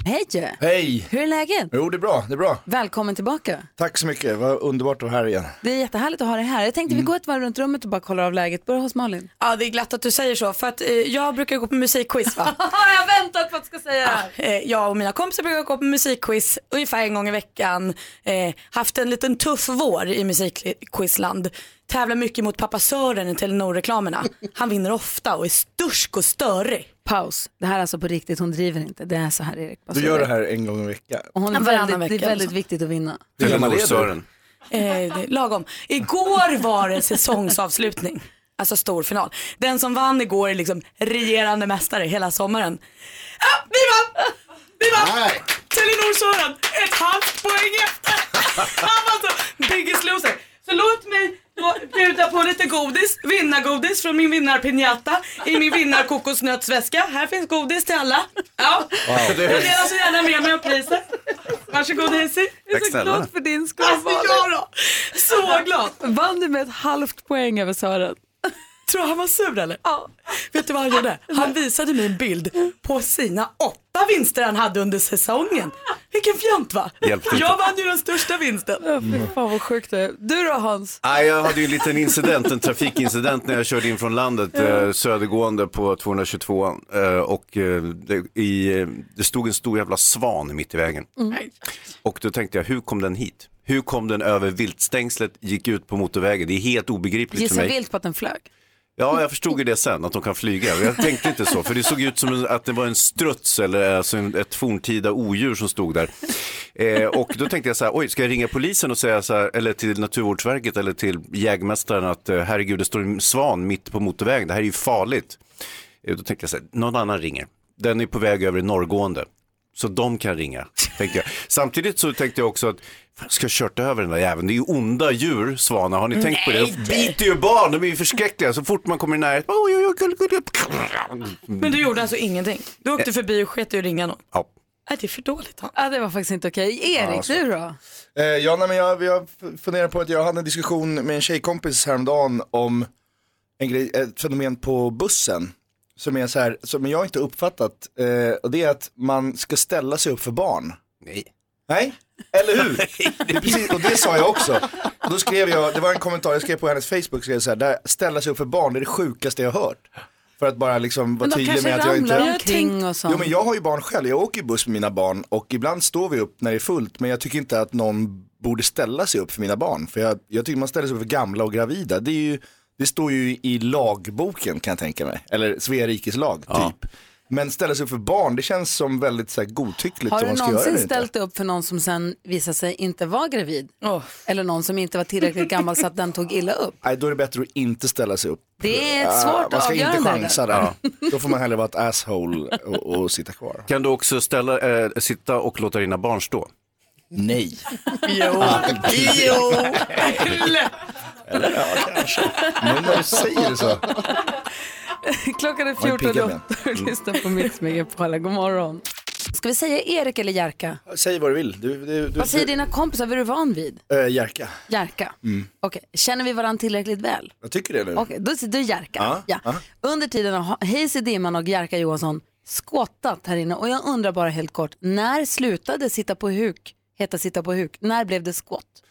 Hej! Hej! Hur är läget? Jo, det är bra. Det är bra. Välkommen tillbaka. Tack så mycket. Vad underbart att vara här igen. Det är jättehärligt att ha dig här. Jag tänkte vi går ett varv runt rummet och bara kollar av läget. Börja hos Malin. Ja, det är glatt att du säger så. För att eh, jag brukar gå på musikquiz va? jag har väntat på att du ska säga det här. Eh, jag och mina kompisar brukar gå på musikquiz ungefär en gång i veckan. Eh, haft en liten tuff vår i musikquizland. Tävlar mycket mot pappa Sören i Telenor-reklamerna. Han vinner ofta och är stursk och störig. Paus. Det här är alltså på riktigt, hon driver inte. Det är så här Erik. Du gör det här en gång i veckan. Och hon är väldigt, det vecka är eller väldigt så. viktigt att vinna. Telenor-Sören. Eh, det är lagom. Igår var det säsongsavslutning. Alltså stor final. Den som vann igår är liksom regerande mästare hela sommaren. Ja, vi vann! Vi vann! Telenor Sören, ett halvt poäng efter. Han var så biggest loser. Så låt mig bjuda på lite godis, vinnargodis från min vinnarpinjata i min vinnarkokosnötsväska. Här finns godis till alla. Ja. Wow. Jag delar så gärna med mig av priset. Varsågod Hayesy. Jag är så glad för din skull. Alltså, jag då? Så glad. Vann du med ett halvt poäng över Sören? Tror du han var sur eller? Ja. Vet du vad han gjorde? Han visade mig en bild på sina åtta vinster han hade under säsongen. Vilken fjant va? Jag vann ju den största vinsten. Ja, fy fan vad sjukt det är. Du då Hans? Nej, jag hade ju en liten incident, en trafikincident när jag körde in från landet eh, södergående på 222 eh, och eh, det, i, eh, det stod en stor jävla svan mitt i vägen. Och då tänkte jag, hur kom den hit? Hur kom den över viltstängslet, gick ut på motorvägen? Det är helt obegripligt för Gissa mig. vilt på att den flög. Ja, jag förstod ju det sen, att de kan flyga. Jag tänkte inte så, för det såg ut som att det var en struts eller alltså ett forntida odjur som stod där. Eh, och då tänkte jag så här, oj, ska jag ringa polisen och säga så här, eller till Naturvårdsverket eller till jägmästaren att eh, herregud, det står en svan mitt på motorvägen, det här är ju farligt. Eh, då tänkte jag så här, någon annan ringer. Den är på väg över i norrgående. Så de kan ringa, tänkte jag. Samtidigt så tänkte jag också att, fan, ska jag kört över den där jäveln? Det är ju onda djur, svanar. Har ni tänkt på det? De biter ju barn, de är ju förskräckliga. Så fort man kommer i närheten. Men du gjorde alltså ingenting? Du åkte förbi och sket i att ringa någon? Ja. Nej, det är för dåligt. Ja, det var faktiskt inte okej. Erik, Ja, så. du då? Eh, ja, nej, men jag, vi har f- funderat på att jag hade en diskussion med en tjejkompis häromdagen om en grej, ett fenomen på bussen. Som är så här, som jag inte uppfattat. Eh, och det är att man ska ställa sig upp för barn. Nej. Nej, eller hur? Det precis, och det sa jag också. Och då skrev jag, det var en kommentar, jag skrev på hennes Facebook, skrev så här, där, ställa sig upp för barn, det är det sjukaste jag har hört. För att bara liksom vara Men tydlig med att jag inte... ramlar omkring och sånt. Jo men jag har ju barn själv, jag åker ju buss med mina barn och ibland står vi upp när det är fullt men jag tycker inte att någon borde ställa sig upp för mina barn. För jag, jag tycker man ställer sig upp för gamla och gravida. Det, är ju, det står ju i lagboken kan jag tänka mig, eller Svea rikes lag typ. Men ställa sig upp för barn, det känns som väldigt så här, godtyckligt Har om du man ska göra någonsin det inte. ställt dig upp för någon som sen visade sig inte vara gravid? Eller någon som inte var tillräckligt gammal så att den tog illa upp? Nej, då är det bättre att inte ställa sig upp. Det är ett Ah, svårt Man ska inte chansa där. Då får man hellre vara ett asshole och, och sitta kvar. Kan du också ställa, eh, sitta och låta dina barn stå? Nej. Jo, Aldrig. jo. Eller ja, kanske. Nu när du säger det så. Klockan är Var det 14 pigga och ben? du lyssnar på Mix Megapol. God morgon. Ska vi säga Erik eller Jerka? Säg vad du vill. Du, du, du, Vad säger du, dina kompisar? Vad är du van vid? Äh, Jerka. Jerka. Mm. Okej, känner vi varandra tillräckligt väl? Jag tycker det nu. Okej, då är du Jerka. Ja, Ja. ja. Under tiden har Hayes Dimman och Jerka Johansson skottat här inne och jag undrar bara helt kort, när slutade sitta på huk heta sitta på huk? När blev det skott?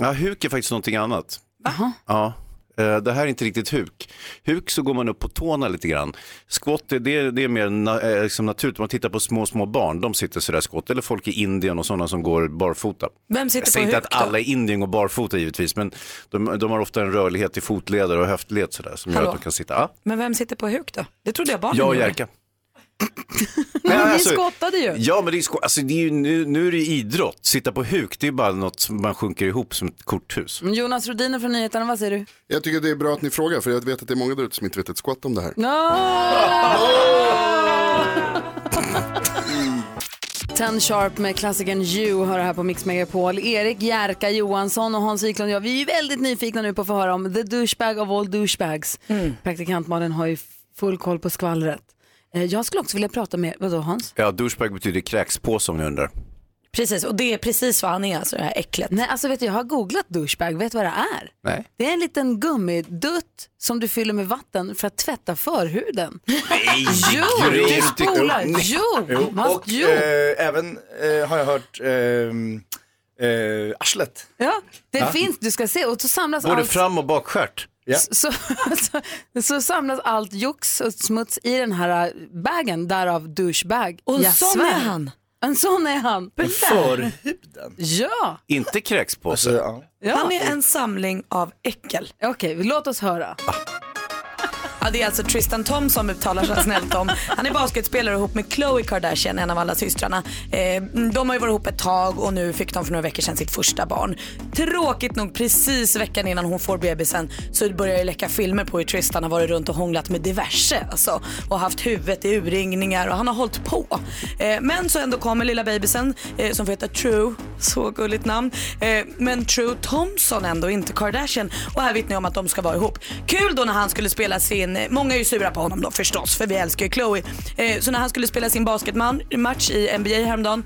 Ja, huk är faktiskt någonting annat. Jaha. Ja. Eh, Det här är inte riktigt huk. Huk så går man upp på tårna lite grann. Squat det, det, är, mer na, eh, liksom naturligt. Man tittar på små, små barn, de sitter sådär squat. Eller folk i Indien och sådana som går barfota. Vem sitter Jag säger på inte huk att alla i Indien går barfota givetvis, men de, de har ofta en rörlighet i fotleder och höftled sådär, som gör Hallå? att de kan sitta. Ja, Men vem sitter på huk då? Det trodde jag barnen jag och gjorde. Jerka. Men alltså- skottade ju. Ja, men det är, sko- alltså, det är ju, nu, nu är det idrott. Sitta på huk, det är bara något som man sjunker ihop som ett korthus. Jonas Rodiner från Nyheterna, vad säger du? Jag tycker det är bra att ni frågar för jag vet att det är många där ute som inte vet ett skott om det här. Ten Sharp med klassikern You hör här på Mix Megapol. Erik Jerka Johansson och Hans Wiklund och jag, vi är ju väldigt nyfikna nu på att få höra om the douchebag of all douchebags. Praktikant Malin har ju full koll på skvallret. Eh, Jag skulle också vilja prata med, vadå Hans? Ja, douchebag betyder kräkspåse om ni undrar. Precis, och det är precis vad han är, alltså det här äcklet. Nej, alltså vet du, jag har googlat douchebag, vet du vad det är? Nej. Det är en liten gummidutt som du fyller med vatten för att tvätta förhuden. Nej, Jo, du det är spolar. Jo, jo. vad- Och jo. eh, även eh, har jag hört ehm, eh, arslet. Ja, det Ja. finns, du ska se. Och så samlas Både allt... fram och bakstjärt. Så, så, så, så samlas allt jox och smuts i den här äh, bagen, därav douchebag. Och en sån är han. En sån är han. Förhuden? Ja. Inte kräkspåse. ja. Han är en samling av äckel. Okej, låt oss höra. Ja, det är alltså Tristan Thompson uttalar sig snällt om. Han är basketspelare ihop med Khloe Kardashian, en av alla systrarna. Eh, de har ju varit ihop ett tag och nu fick de för några veckor sedan sitt första barn. Tråkigt nog precis veckan innan hon får bebisen så börjar det läcka filmer på hur Tristan har varit runt och hånglat med diverse alltså, och haft huvudet i urringningar och han har hållit på. Eh, men så ändå kommer lilla bebisen eh, som får heta True, så gulligt namn. Eh, men True Thompson ändå, inte Kardashian. Och här vittnar jag om att de ska vara ihop. Kul då när han skulle spela sin, Eh, många är ju sura på honom då förstås för vi älskar ju Chloe. Eh, så när han skulle spela sin basketmatch i NBA häromdagen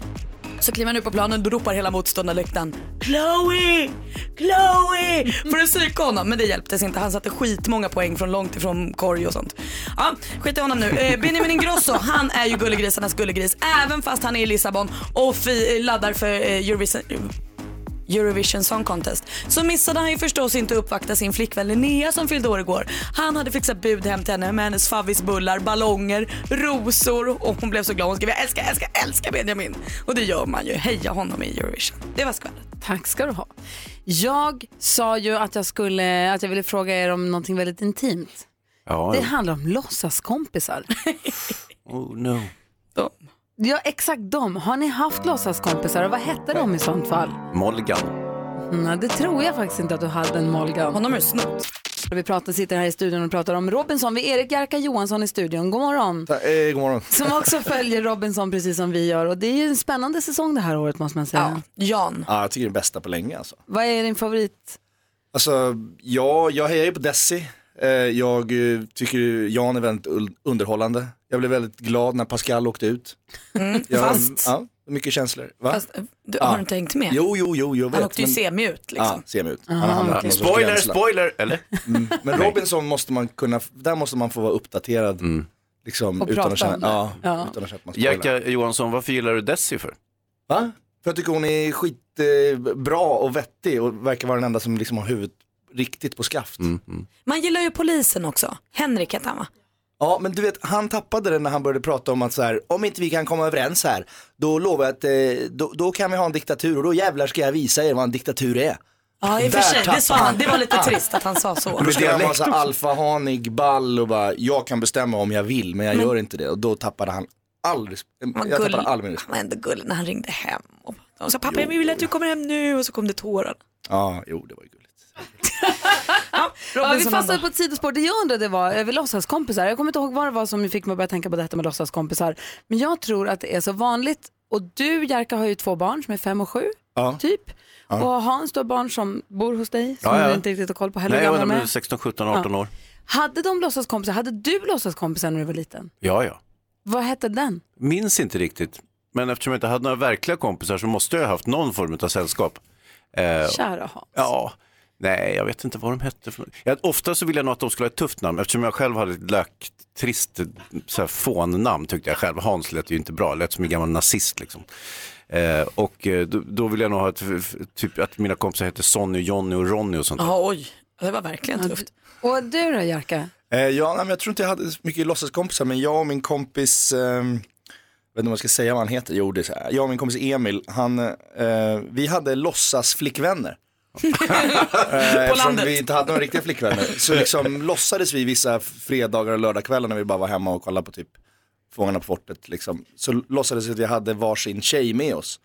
så kliver han upp på planen och ropar hela motståndarläktaren Chloe! Chloe! För att psyka honom. Men det hjälptes inte. Han satte skitmånga poäng från långt ifrån korg och sånt. Ja, skit i honom nu. Eh, Benjamin Ingrosso, han är ju gullegrisarnas gullegris. Även fast han är i Lissabon och fi- eh, laddar för eh, Eurovision, Eurovision Song Contest så missade han ju förstås inte uppvakta sin flickvän Linnea som fyllde år igår. Han hade fixat bud hem till henne med hennes favvisbullar, ballonger, rosor och hon blev så glad. Hon skrev jag älskar, älskar, älskar Benjamin. Och det gör man ju. Heja honom i Eurovision. Det var skvallret. Tack ska du ha. Jag sa ju att jag, skulle, att jag ville fråga er om någonting väldigt intimt. Ja, Det handlar om låtsaskompisar. oh no. Ja, exakt dem. Har ni haft låtsaskompisar och vad hette de i sånt fall? Molgan. Nej, det tror jag faktiskt inte att du hade en Molgan. Honom är snott. Vi pratar, sitter här i studion och pratar om Robinson. Vi är Erik Jerka Johansson i studion. God morgon. Ta, eh, god morgon. Som också följer Robinson precis som vi gör. Och det är ju en spännande säsong det här året måste man säga. Jan. Ja, jag tycker det är bästa på länge alltså. Vad är din favorit? Alltså, ja, jag hejar ju på Desi. Eh, Jag eh, tycker Jan är väldigt underhållande. Jag blev väldigt glad när Pascal åkte ut. Mm, Jag, fast, Ja, mycket känslor. Va? fast du, har du inte hängt med? Jo, jo, jo, jag vet. Han åkte ju men- semi ut liksom. Ja, semi ut. Aha, sorts Spoiler, gränsland. spoiler, eller? Mm. Men Robinson måste man kunna, där måste man få vara uppdaterad. Liksom, Och utan, prata att känna, ja, Ja. utan att känna att man spoilar. Jerka Johansson, varför gillar du Desi för? Va? För jag tycker hon är skitbra eh, bra och vettig och verkar vara den enda som liksom har huvudet riktigt på skaft. Man gillar ju polisen också. Henrik heter han va? Ja, men du vet, han tappade det när han började prata om att så här, om inte vi kan komma överens här, då lovar jag att eh, då, då kan vi ha en diktatur och då jävlar ska jag visa er vad en diktatur är. Ja i och för Där sig, det sa han. Det var lite trist att han sa så. Då ska vara så alfahanig, ball och bara, jag kan bestämma om jag vill men jag Men- gör inte det. Och då tappade han all respekt. Jag gull- tappade all min Han var ändå gullig när han ringde hem. Och och sa pappa jag vill att du kommer hem nu och så kom det tårar. Ja, jo det var ju gulligt. Ja, vi fastnade på ett sidospår. Det jag undrade var över låtsaskompisar. Jag kommer inte ihåg vad det var som fick mig att börja tänka på detta med låtsaskompisar. Men jag tror att det är så vanligt. Och du Jerka har ju två barn som är fem och sju. Ja. Typ. Ja. Och Hans, du har barn som bor hos dig. Som Ja, ja. du inte riktigt har koll på heller. Nej, de är. 16, 17, 18 Ja. år. Hade de låtsaskompisar? Hade du låtsaskompisar när du var liten? Ja, ja. Vad hette den? Minns inte riktigt. Men eftersom jag inte hade några verkliga kompisar så måste jag ha haft någon form av sällskap. Eh, Kära Hans. Ja, nej jag vet inte vad de hette. För... Jag, ofta så vill jag nog att de skulle ha ett tufft namn eftersom jag själv hade ett lökt, trist så här, fånnamn tyckte jag själv. Hans lät ju inte bra, lät som en gammal nazist liksom. Eh, och eh, då, då vill jag nog ha ett, typ att mina kompisar heter Sonny, Jonny och Ronny och sånt. Ja oj. Det var verkligen tufft. Och du då Jerka? Eh, ja, nej, men jag tror inte jag hade så mycket låtsaskompisar, men jag och min kompis, eh, vet inte om jag ska säga vad han heter, jo det är så här. Jag och min kompis Emil, han, eh, vi hade låtsasflickvänner. Eftersom landet. vi inte hade några riktiga flickvänner. Så liksom låtsades vi vissa fredagar och lördagskvällar när vi bara var hemma och kollade på typ Fångarna på fortet. Liksom. Så låtsades vi att vi hade varsin tjej med oss.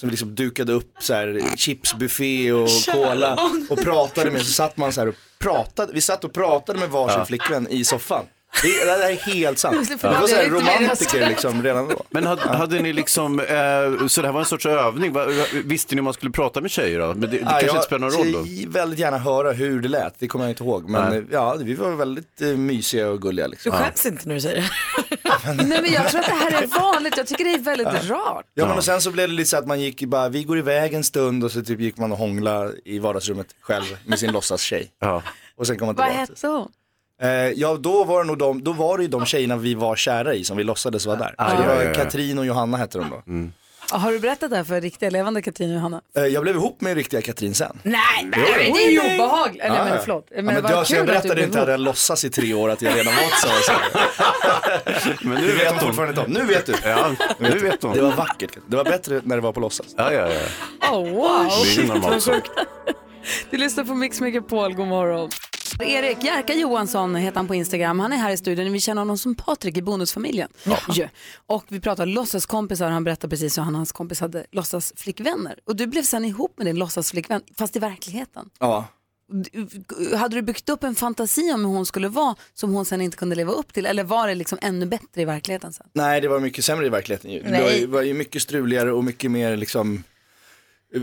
Som liksom dukade upp så här chipsbuffé och cola och pratade med. Så satt man så här och pratade. Vi satt och pratade med varsin Ja. flickvän i soffan. Det, det här är helt sant. Vi var så här romantiker liksom redan då. Men hade, hade ni liksom, eh, så det här var en sorts övning, Va- visste ni om man skulle prata med tjejer då? Men det, det Ja, kanske jag inte spelar någon roll då? vill väldigt gärna höra hur det lät, det kommer jag inte ihåg. Men Nej. eh, ja, vi var väldigt eh, mysiga och gulliga. Liksom. Du skäms inte när du säger det. Nej men jag tror att det här är vanligt, jag tycker det är väldigt rart. Ja, men och sen så blev det lite så att man gick bara, vi går iväg en stund och så typ gick man och hångla i vardagsrummet själv med sin låtsastjej. Ja. Och sen kom man Vad tillbaka. hette hon? Eh, ja, då var, det nog de, då var det ju de tjejerna vi var kära i som vi låtsades vara där. Ah, Så det ja, var ja, ja. Katrin och Johanna hette de då. Ja, Har du berättat det här för riktiga levande Katrin och Johanna? Eh, jag blev ihop med riktiga Katrin sen. Nej, men det är ju obehagligt. Eller Ja, men förlåt. Men, Ja, men jag, så jag berättade inte att jag låtsas i tre år att jag redan var tillsammans. Men nu vet hon fortfarande inte. Nu vet du. Ja, nu vet hon. Det var vackert. Det var bättre när det var på låtsas. Ja, ja, ja. Oh, wow. Det är normalt så. Du lyssnar på Mix Megapol, god morgon. Erik Jerka Johansson heter han på Instagram. Han är här i studion. Vi känner honom som Patrik i Bonusfamiljen. Ja. Och vi pratar låtsaskompisar. Han berättar precis hur han och hans kompis hade låtsasflickvänner. Och du blev sen ihop med din låtsasflickvän, fast i verkligheten. Ja. Du- Hade du byggt upp en fantasi om hur hon skulle vara som hon sen inte kunde leva upp till? Eller var det liksom ännu bättre i verkligheten sen? Nej, det var mycket sämre i verkligheten. ju. Det var ju, var ju mycket struligare och mycket mer liksom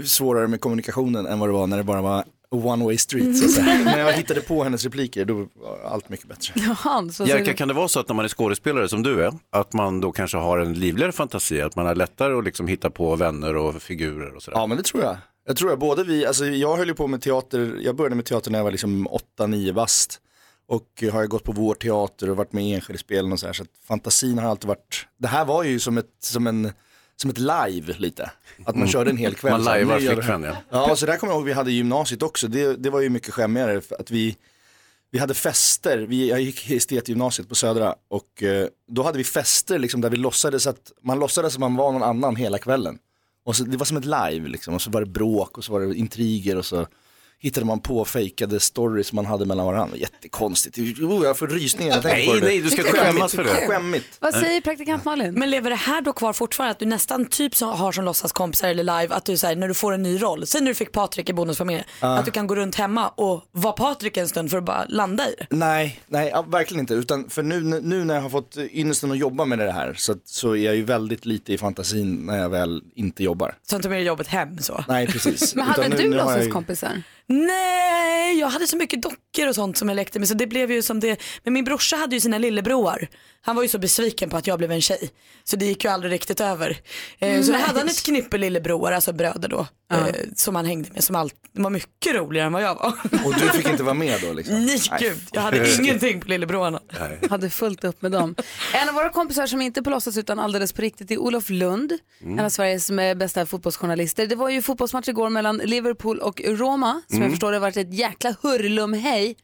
svårare med kommunikationen än vad det var när det bara var one way street. Så att säga. när jag hittade på hennes repliker då var allt mycket bättre. Ja, så, Jerka, kan det vara så att när man är skådespelare som du är, att man då kanske har en livligare fantasi, att man har lättare att liksom hitta på vänner och figurer och sådär? Ja, men det tror jag. Jag tror jag, både vi, alltså jag höll ju på med teater, jag började med teater när jag var liksom 8-9 bast. Och har jag gått på vår teater och varit med i enskild och så här. Så att fantasin har alltid varit, det här var ju som ett, som en, som ett live lite. Att man Mm. körde en hel kväll. Man lajvar flickvän, ja. Ja, så där kommer jag ihåg vi hade i gymnasiet också. Det, det var ju mycket skämmigare för att vi, vi hade fester. Vi, jag gick estetgymnasiet på Södra och eh, då hade vi fester liksom, där vi låtsades att man låtsades att man var någon annan hela kvällen. Och så, det var som ett live liksom. och så var det bråk och så var det intriger och så hittade man på fejkade stories man hade mellan varandra. Jättekonstigt. Oh, jag får rysningar jag Nej, nej, du ska skämmas för det. Skämmigt. Vad säger praktikant Malin? Men lever det här då kvar fortfarande? Att du nästan typ så har som låtsaskompisar eller live att du säger när du får en ny roll, sen när du fick Patrik i Bonusfamiljen, Ja. att du kan gå runt hemma och vara Patrik en stund för att bara landa i det. Nej, nej ja, verkligen inte. Utan för nu, nu när jag har fått ynnesten att jobba med det här så, så är jag ju väldigt lite i fantasin när jag väl inte jobbar. Så inte med jobbet hem så. Nej, precis. Men hade Utan du låtsaskompisar? Nej, jag hade så mycket dockor och sånt som jag lekte med så det blev ju som det. Men min brorsa hade ju sina lillebror. Han var ju så besviken på att jag blev en tjej. Så det gick ju aldrig riktigt över. Eh, så då Nej. hade han ett knippe lillebror, alltså bröder då. Eh, som han hängde med som allt, det var mycket roligare än vad jag var. Och du fick inte vara med då liksom? Nej gud, jag hade ingenting på lillebrorna. hade fullt upp med dem. En av våra kompisar som inte på låtsas utan alldeles på riktigt är Olof Lund. Mm. En av Sveriges med bästa fotbollsjournalister. Det var ju fotbollsmatch igår mellan Liverpool och Roma. Som Mm. jag förstår det har varit ett jäkla hurlumhej.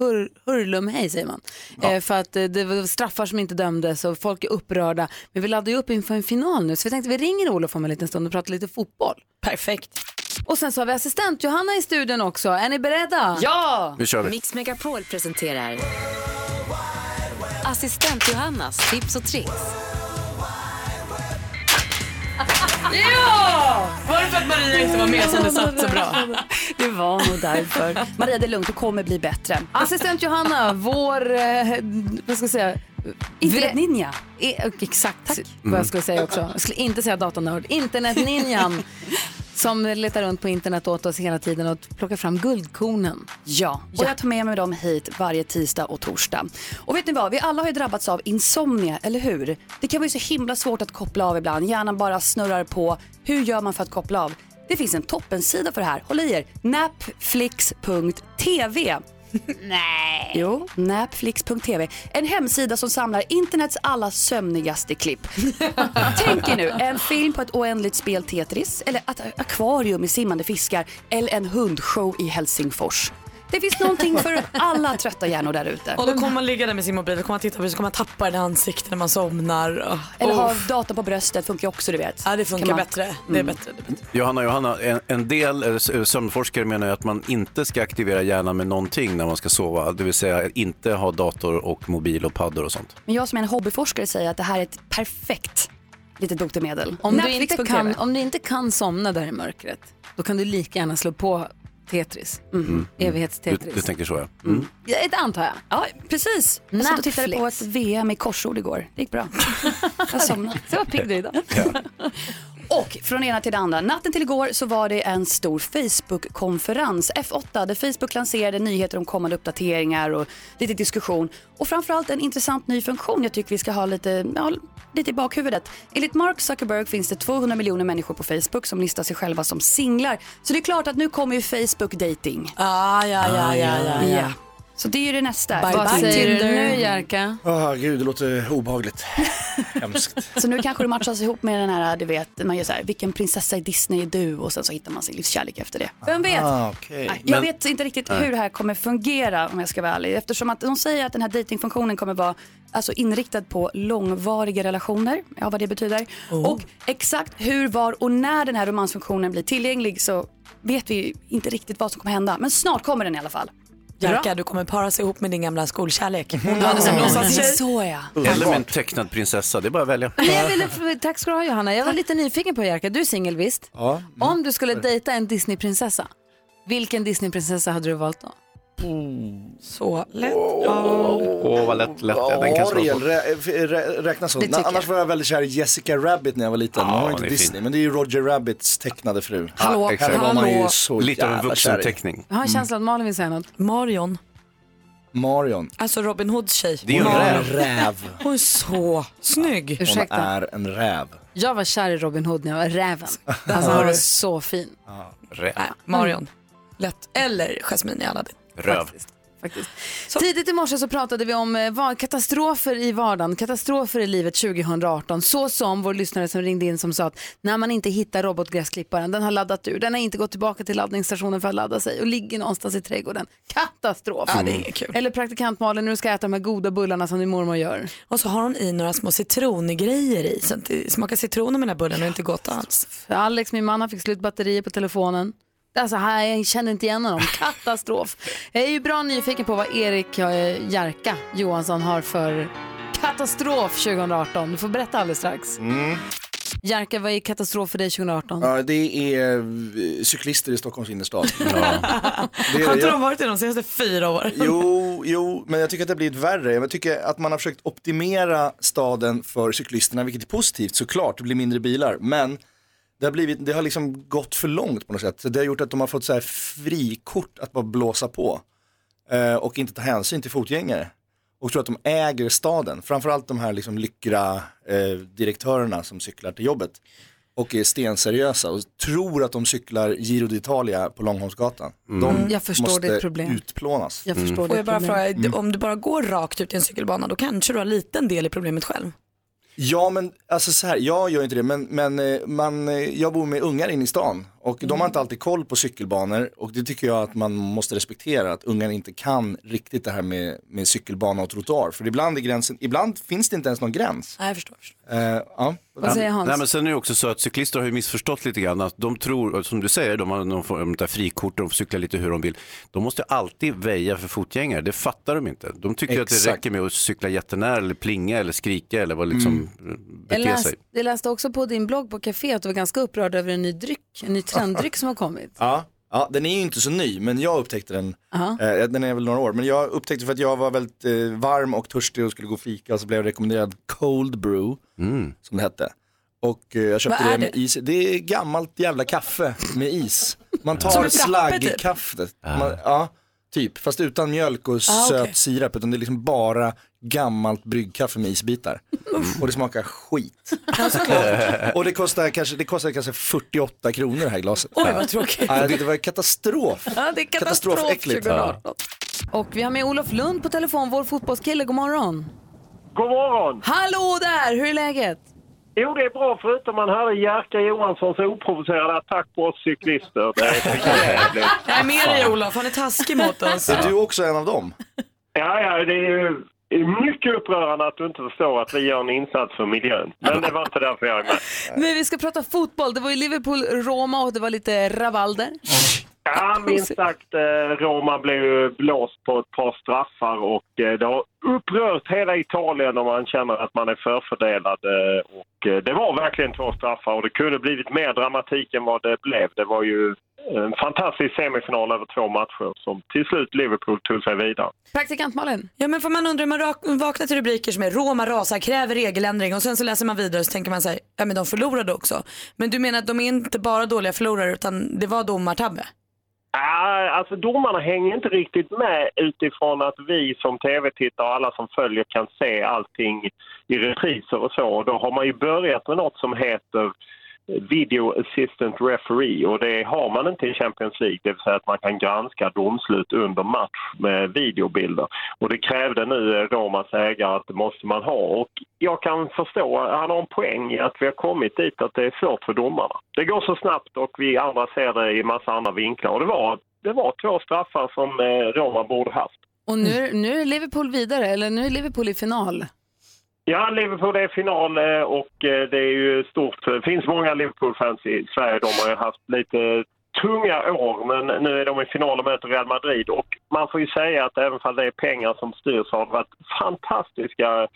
Hur, hurlumhej säger man. Eh, för att eh, det var straffar som inte dömdes och folk är upprörda. Men vi laddar ju upp inför en final nu så vi tänkte vi ringer Olof om en liten stund och pratar lite fotboll. Perfekt. Och sen så har vi assistent Johanna i studion också. Är ni beredda? Ja! Nu kör vi. Mix Megapol presenterar Assistent Johannas tips och tricks. Ja! Var det för att Maria inte var med som det satt så bra? Det var nog därför. Maria, det är lugnt, det kommer bli bättre. Assistent Johanna, vår, eh, vad ska jag säga? Internetninja. E- exakt vad jag skulle säga också. Jag skulle inte säga datanörd. Internetninjan som letar runt på internet åt oss hela tiden och plockar fram guldkornen. Ja, och jag tar med mig dem hit varje tisdag och torsdag. Och vet ni vad, vi alla har ju drabbats av insomnia, eller hur? Det kan vara så himla svårt att koppla av ibland, hjärnan bara snurrar på. Hur gör man för att koppla av? Det finns en toppensida för det här, håll i er, napflix.tv. Nej. Jo, napflix.tv. En hemsida som samlar internets alla sömnigaste klipp. Tänk er nu en film på ett oändligt spel Tetris eller ett akvarium med simmande fiskar eller en hundshow i Helsingfors. Det finns någonting för alla trötta hjärnor där ute. Och då kommer man ligga där med sin mobil, då kommer man titta på det, så kommer man tappa den i ansiktet när man somnar. Oh. Eller ha data på bröstet funkar ju också du vet. Ja det funkar man- bättre. Det är bättre. Det är bättre. Johanna, Johanna, en, en del eh, sömnforskare menar ju att man inte ska aktivera hjärnan med någonting när man ska sova. Det vill säga inte ha dator och mobil och paddor och sånt. Men jag som är en hobbyforskare säger att det här är ett perfekt litet botemedel. Om du, inte kan, om du inte kan somna där i mörkret, då kan du lika gärna slå på Tetris. Du, Evighets-Tetris. du tänker så ja. Mm. Ja, Det antar jag. Ja, precis. Jag satt och tittade på ett VM i korsord igår. Det gick bra. Jag somnade. Så pigg du idag. Och från ena till det andra. Natten till igår så var det en stor Facebook-konferens, F8, där Facebook lanserade nyheter om kommande uppdateringar och lite diskussion. Och framförallt en intressant ny funktion jag tycker vi ska ha lite, ja, lite i bakhuvudet. Enligt Mark Zuckerberg finns det 200 miljoner människor på Facebook som listar sig själva som singlar. Så det är klart att nu kommer ju Facebook dating. Ah, ja, ja, ja, ja, ja. Så det är ju det nästa. Bye, Vad bye, säger du nu Jerka? Åh gud, det låter obehagligt. Hemskt. Så nu kanske det matchas ihop med den här, du vet, man gör så här, vilken prinsessa i Disney är du? Och sen så hittar man sin livskärlek efter det. Vem vet? Ah, okej. Nej, jag Men- vet inte riktigt hur det här kommer fungera om jag ska vara ärlig. Eftersom att de säger att den här datingfunktionen kommer vara alltså, inriktad på långvariga relationer. Ja, vad det betyder. Och exakt hur, var och när den här romansfunktionen blir tillgänglig så vet vi inte riktigt vad som kommer hända. Men snart kommer den i alla fall. Jerka, du kommer para sig ihop med din gamla skolkärlek. Hon Ja, hade som låtsastjej. så ja. Eller med en tecknad prinsessa, det är bara att välja. Men jag ville, tack ska du ha Johanna. Jag var lite nyfiken på Jerka. Du är singel visst? Ja. Om du skulle dejta en Disneyprinsessa, vilken Disneyprinsessa hade du valt då? Så lätt. Åh, vad lätt, lätt ja, den kan slå Ariel rä, rä, räknas tycker Annars var jag väldigt kär i Jessica Rabbit när jag var liten. Ja, Hon var inte Disney, fin. men det är ju Roger Rabbits tecknade fru. Hallå, Henne var man ju så Lite av en vuxenteckning. Jag har en känsla att Malin vill säga något. Marion. Marion. Alltså Robin Hoods tjej. Det är Hon är räv. en räv. Hon är så snygg. Hon Ursäkta. är en räv. Jag var kär i Robin Hood när jag var räven. Alltså han var så fin. Räv. Nej, Marion. Lätt. Eller Jasmine i Aladdin. Röv. Faktiskt. Tidigt i morse så pratade vi om eh, katastrofer i vardagen, katastrofer i livet 2018. Så som vår lyssnare som ringde in som sa att när man inte hittar robotgräsklipparen, den har laddat ur, den har inte gått tillbaka till laddningsstationen för att ladda sig och ligger någonstans i trädgården. Katastrof! Ja, det är kul. Eller praktikant Malin, du ska äta de här goda bullarna som din mormor gör. Och så har hon i några små citrongrejer i. Så att det smakar citron med den här bullen och inte gott alls. För Alex, min man, han fick slut batterier på telefonen. Alltså, här, jag känner inte igen honom. Katastrof. Jag är ju bra nyfiken på vad Erik eh, Jerka Johansson har för katastrof 2018. Du får berätta alldeles strax. Mm. Jerka, vad är katastrof för dig 2018? Ja, det är eh, cyklister i Stockholms innerstad. Det är, Har inte jag- de varit det de senaste fyra åren? Jo, jo, men jag tycker att det har blivit värre. Jag tycker att man har försökt optimera staden för cyklisterna, vilket är positivt såklart, det blir mindre bilar. Men det har, blivit, det har liksom gått för långt på något sätt. Så det har gjort att de har fått så här frikort att bara blåsa på. Eh, och inte ta hänsyn till fotgängare. Och tror att de äger staden. Framförallt de här liksom lyckra eh, direktörerna som cyklar till jobbet. Och är stenseriösa och tror att de cyklar Giro d'Italia på Långholmsgatan. De Mm. Jag förstår måste ditt problem. utplånas. Jag förstår Får det jag bara fråga, om du bara går rakt ut i en cykelbana då kanske du har liten del i problemet själv? Ja men alltså så här, jag gör inte det men, men eh, man, eh, jag bor med ungar inne i stan och de har inte alltid koll på cykelbanor och det tycker jag att man måste respektera att ungar inte kan riktigt det här med, med cykelbana och trottoar för ibland är gränsen, ibland finns det inte ens någon gräns. Nej jag förstår. jag förstår. Eh, ja. Vad säger Hans? Nej, men sen är det också så att cyklister har ju missförstått lite grann. Att de tror, som du säger, de har de får de där frikort, de får cykla lite hur de vill. De måste alltid väja för fotgängare, det fattar de inte. De tycker att det Exakt. räcker med att cykla jättenära eller plinga eller skrika eller vad liksom Jag bete läste, sig. jag läste också på din blogg på Café att du var ganska upprörd över en ny dryck, en ny trenddryck som har kommit. Ja, ja, den är ju inte så ny men jag upptäckte den, eh, den är väl några år, men jag upptäckte för att jag var väldigt eh, varm och törstig och skulle gå och fika så blev jag rekommenderad cold brew, som det hette. Och eh, jag köpte Vad är det med det? is, det är gammalt jävla kaffe med is. Man Som tar ett frappe, typ? slaggkaffet, man, ja typ, fast utan mjölk och Ah, söt okej. sirap utan det är liksom bara gammalt bryggkaffe med isbitar. Och det smakar skit. och det kostar kanske, det kostar kanske 48 kronor det här glaset. Oj vad tråkigt. Ja, det var katastrof. Ja, det är katastrof Katastrofäckligt. 2018. Och vi har med Olof Lund på telefon, vår fotbollskille. God morgon. God morgon! Hallå där, hur är läget? Jo, det är bra förutom man hörde Jerka Johanssons oprovocerade attack på oss cyklister. Det är för jävligt. Jag är med dig Olof, han är taskig mot oss. Är du också en av dem? Ja, ja, det är ju mycket upprörande att du inte förstår att vi gör en insats för miljön. Men det var inte därför jag är med. Men vi ska prata fotboll. Det var ju Liverpool-Roma och det var lite ravalder. Ja, minst sagt. eh, Roma blev ju blåst på ett par straffar och eh, det har upprört hela Italien och man känner att man är förfördelad. eh, Och det var verkligen två straffar och det kunde blivit mer dramatik än vad det blev. Det var ju en fantastisk semifinal över två matcher som till slut Liverpool tog sig vidare. Praktikant Malin. Ja men får man undra, man vaknar till rubriker som är Roma rasar, kräver regeländring och sen så läser man vidare och så tänker man sig, ja men de förlorade också. Men du menar att de är inte bara dåliga förlorare utan det var domartabbe? Ah, alltså domarna hänger inte riktigt med utifrån att vi som tv-tittare och alla som följer kan se allting i repriser och så. Då har man ju börjat med något som heter Video Assistant Referee och det har man inte i Champions League, det vill säga att man kan granska domslut under match med videobilder. Och det krävde nu Romas ägare att det måste man ha och jag kan förstå, han har en poäng i att vi har kommit dit att det är svårt för domarna. Det går så snabbt och vi andra ser det i massa andra vinklar och det var, det var två straffar som eh, Roma borde haft. Och nu, nu är Liverpool vidare, eller nu är Liverpool i final. Ja, Liverpool är i final eh, och eh, det är ju stort. Det finns många Liverpool-fans i Sverige. De har ju haft lite tunga år, men nu är de i final och möter Real Madrid. Och man får ju säga att även om det är pengar som styr så har det varit fantastiska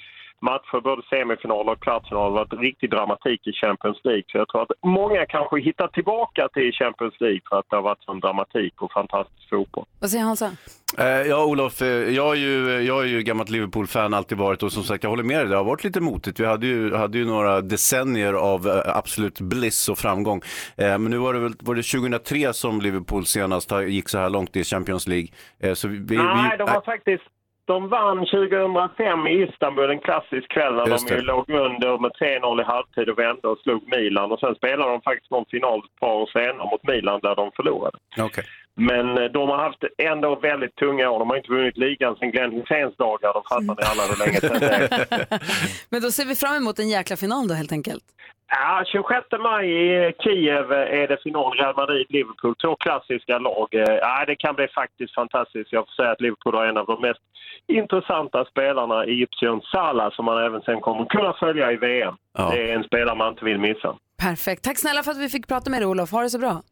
matcher, både semifinal och kvartsfinal. Det har varit riktig dramatik i Champions League. Så jag tror att många kanske hittar tillbaka till Champions League för att det har varit sån dramatik och fantastisk fotboll. Vad säger Hansa? Eh, ja, Olof, eh, jag är ju, jag är ju gammalt Liverpool-fan, alltid varit och som sagt, jag håller med dig, det har varit lite motigt. Vi hade ju, hade ju några decennier av eh, absolut bliss och framgång. Eh, men nu var det väl var det 2003 som Liverpool senast gick så här långt i Champions League. Eh, så vi, vi, Nej, de var faktiskt... De vann 2005 i Istanbul, en klassisk kväll när Just de ju låg under med 3-0 i halvtid och vände och slog Milan. Och sen spelade de faktiskt någon final ett par år senare mot Milan där de förlorade. Okej. Men eh, de har haft ändå väldigt tunga år. De har inte vunnit ligan sedan Glenn Hyséns dagar. De fattar ni alla hur länge sedan det är. Men då ser vi fram emot en jäkla final då helt enkelt. Ja, 26 maj i Kiev är det final Real Madrid-Liverpool. Två klassiska lag. Eh, Ja, det kan bli faktiskt fantastiskt. Jag får säga att Liverpool har en av de mest intressanta spelarna i Egyptian Salah som man även sen kommer kunna följa i VM. Ja. Det är en spelare man inte vill missa. Perfekt. Tack snälla för att vi fick prata med dig Olof. Ha det så bra.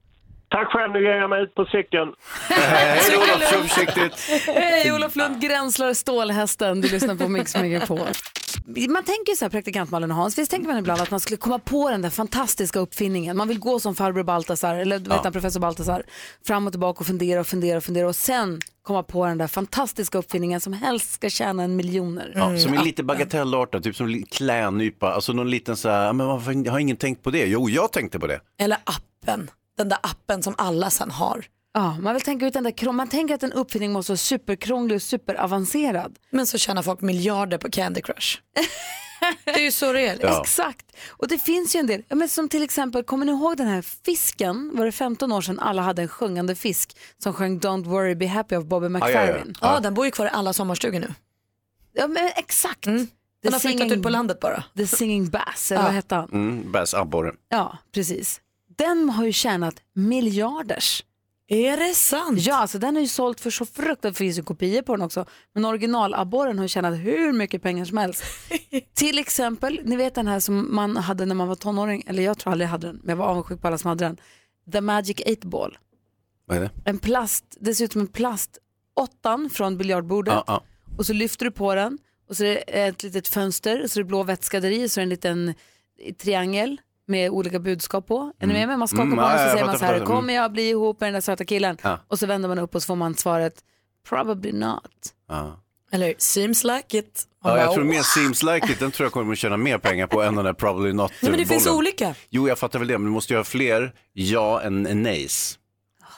Tack själv, nu ger jag mig ut på cykeln. Hej Olof, kör försiktigt. Hej Olof Lund, gränslar stålhästen. Du lyssnar på Mix Megapol. Man tänker så här, praktikant Malin och Hans, visst tänker man ibland att man skulle komma på den där fantastiska uppfinningen. Man vill gå som farbror Baltasar, eller du vet Ja. han, professor Baltasar, fram och tillbaka och fundera och fundera och fundera och sen komma på den där fantastiska uppfinningen som helst ska tjäna en miljoner. Ja, som är lite bagatellartad, typ som klädnypa. Alltså någon liten så här, "Ja, men varför jag har ingen tänkt på det? Jo, jag tänkte på det. Eller appen, den där appen som alla sen har. Ja, man vill tänka ut den där, man tänker att en uppfinning måste vara superkrånglig och superavancerad. Men så tjänar folk miljarder på Candy Crush. det är ju så det är. Ja. Exakt. Och det finns ju en del, ja, men som till exempel, kommer ni ihåg den här fisken? Var det 15 år sedan alla hade en sjungande fisk som sjöng Don't worry be happy av Bobby ja, ja. McFerrin? Ja, den bor ju kvar i alla sommarstugor nu. Ja, men exakt. Den har flyttat ut på landet bara. The Singing Bass, eller Ja. vad hette han? Mm, Bass abborre. Ja, precis. Den har ju tjänat miljarders. Är det sant? Ja, alltså den har ju sålt för så fruktansvärt, det finns ju kopior på den också, men originalabborren har ju tjänat hur mycket pengar som helst. Till exempel, ni vet den här som man hade när man var tonåring, eller jag tror aldrig jag hade den, men jag var avundsjuk på alla som hade den. The Magic 8 Ball. Vad är det? En plast, dessutom en plast åttan från biljardbordet Ja, ja. och så lyfter du på den och så är det ett litet fönster och så är det blå vätska där i så är det en liten triangel med olika budskap på. Är ni med mig? Man skakar Mm, på ja, så säger man så här. Mm. kommer jag bli ihop med den där söta killen? Ja. Och så vänder man upp och så får man svaret, probably not. Ja. Eller seems like it. Ja, jag tror mer seems like it, den tror jag kommer att tjäna mer pengar på än den där probably not Nej, men det finns olika. Jo, jag fattar väl det, men du måste ju ha fler ja än nejs.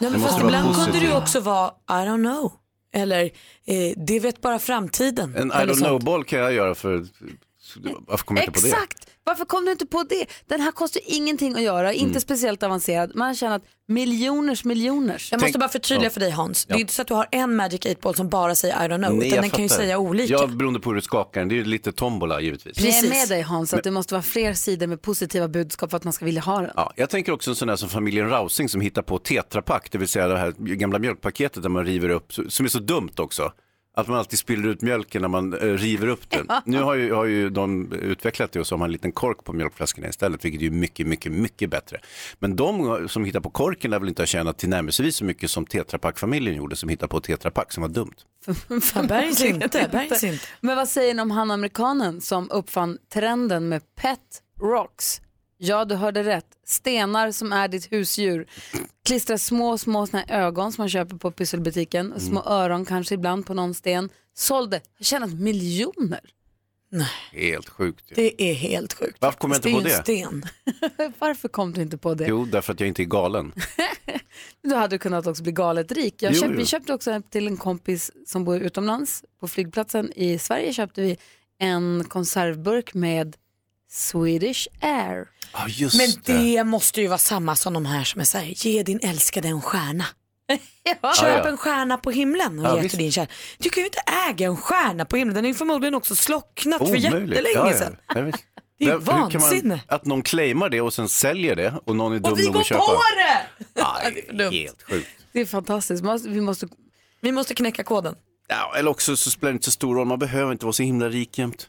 Nej, men fast ibland kunde det ju också vara I don't know. Eller eh, det vet bara framtiden. En I don't know-boll kan jag göra för varför kom jag inte på det? Exakt! Varför kom du inte på det? Den här kostar ingenting att göra, inte Mm. speciellt avancerad. Man känner att miljoners miljoners. Jag måste bara förtydliga för dig Hans. Det är Ja. inte så att du har en Magic 8-ball som bara säger I don't know, Nej, utan den kan ju säga olika. Ja, beroende på hur du skakar den. Det är ju lite tombola givetvis. Jag är med dig Hans, att det måste vara fler sidor med positiva budskap för att man ska vilja ha den. Ja, jag tänker också en sån där som familjen Rausing som hittar på tetrapack, det vill säga det här gamla mjölkpaketet där man river upp, som är så dumt också. Att man alltid spiller ut mjölken när man eh, river upp den. Nu har ju, har ju de utvecklat det och så har man en liten kork på mjölkflaskorna istället, vilket är ju mycket, mycket, mycket bättre. Men de som hittar på korken lär väl inte ha tjänat tillnärmelsevis så mycket som tetrapack-familjen gjorde som hittar på tetrapack som var dumt. bergs inte, bergs inte. Men vad säger ni om han amerikanen som uppfann trenden med pet rocks? Ja, du hörde rätt. Stenar som är ditt husdjur. Klistra små, små såna här ögon som man köper på pysselbutiken. Små öron kanske ibland på någon sten. Sålde, har tjänat miljoner. Helt sjukt. ju. Det är helt sjukt. Varför kom jag inte på det? sten. Varför kom du inte på det? Jo, därför att jag inte är galen. Du hade kunnat också bli galet rik. Jag Jo, köpte, jo. Vi köpte också en till en kompis som bor utomlands. På flygplatsen i Sverige köpte vi en konservburk med Swedish Air. Just Men det måste ju vara samma som de här som är såhär, ge din älskade en stjärna. Köp Ja, ja. en stjärna på himlen och Ja, ge till din kär. Du kan ju inte äga en stjärna på himlen, den är ju förmodligen också slocknat för jättelänge Ja, sedan. Det är man- vansinne. Att någon claimar det och sen säljer det och någon är dum Och vi nog går att köpa. på det! Det är helt sjukt. Det är fantastiskt. Vi måste... Vi måste knäcka koden. Ja, eller också så spelar det inte så stor roll, man behöver inte vara så himla rik jämt.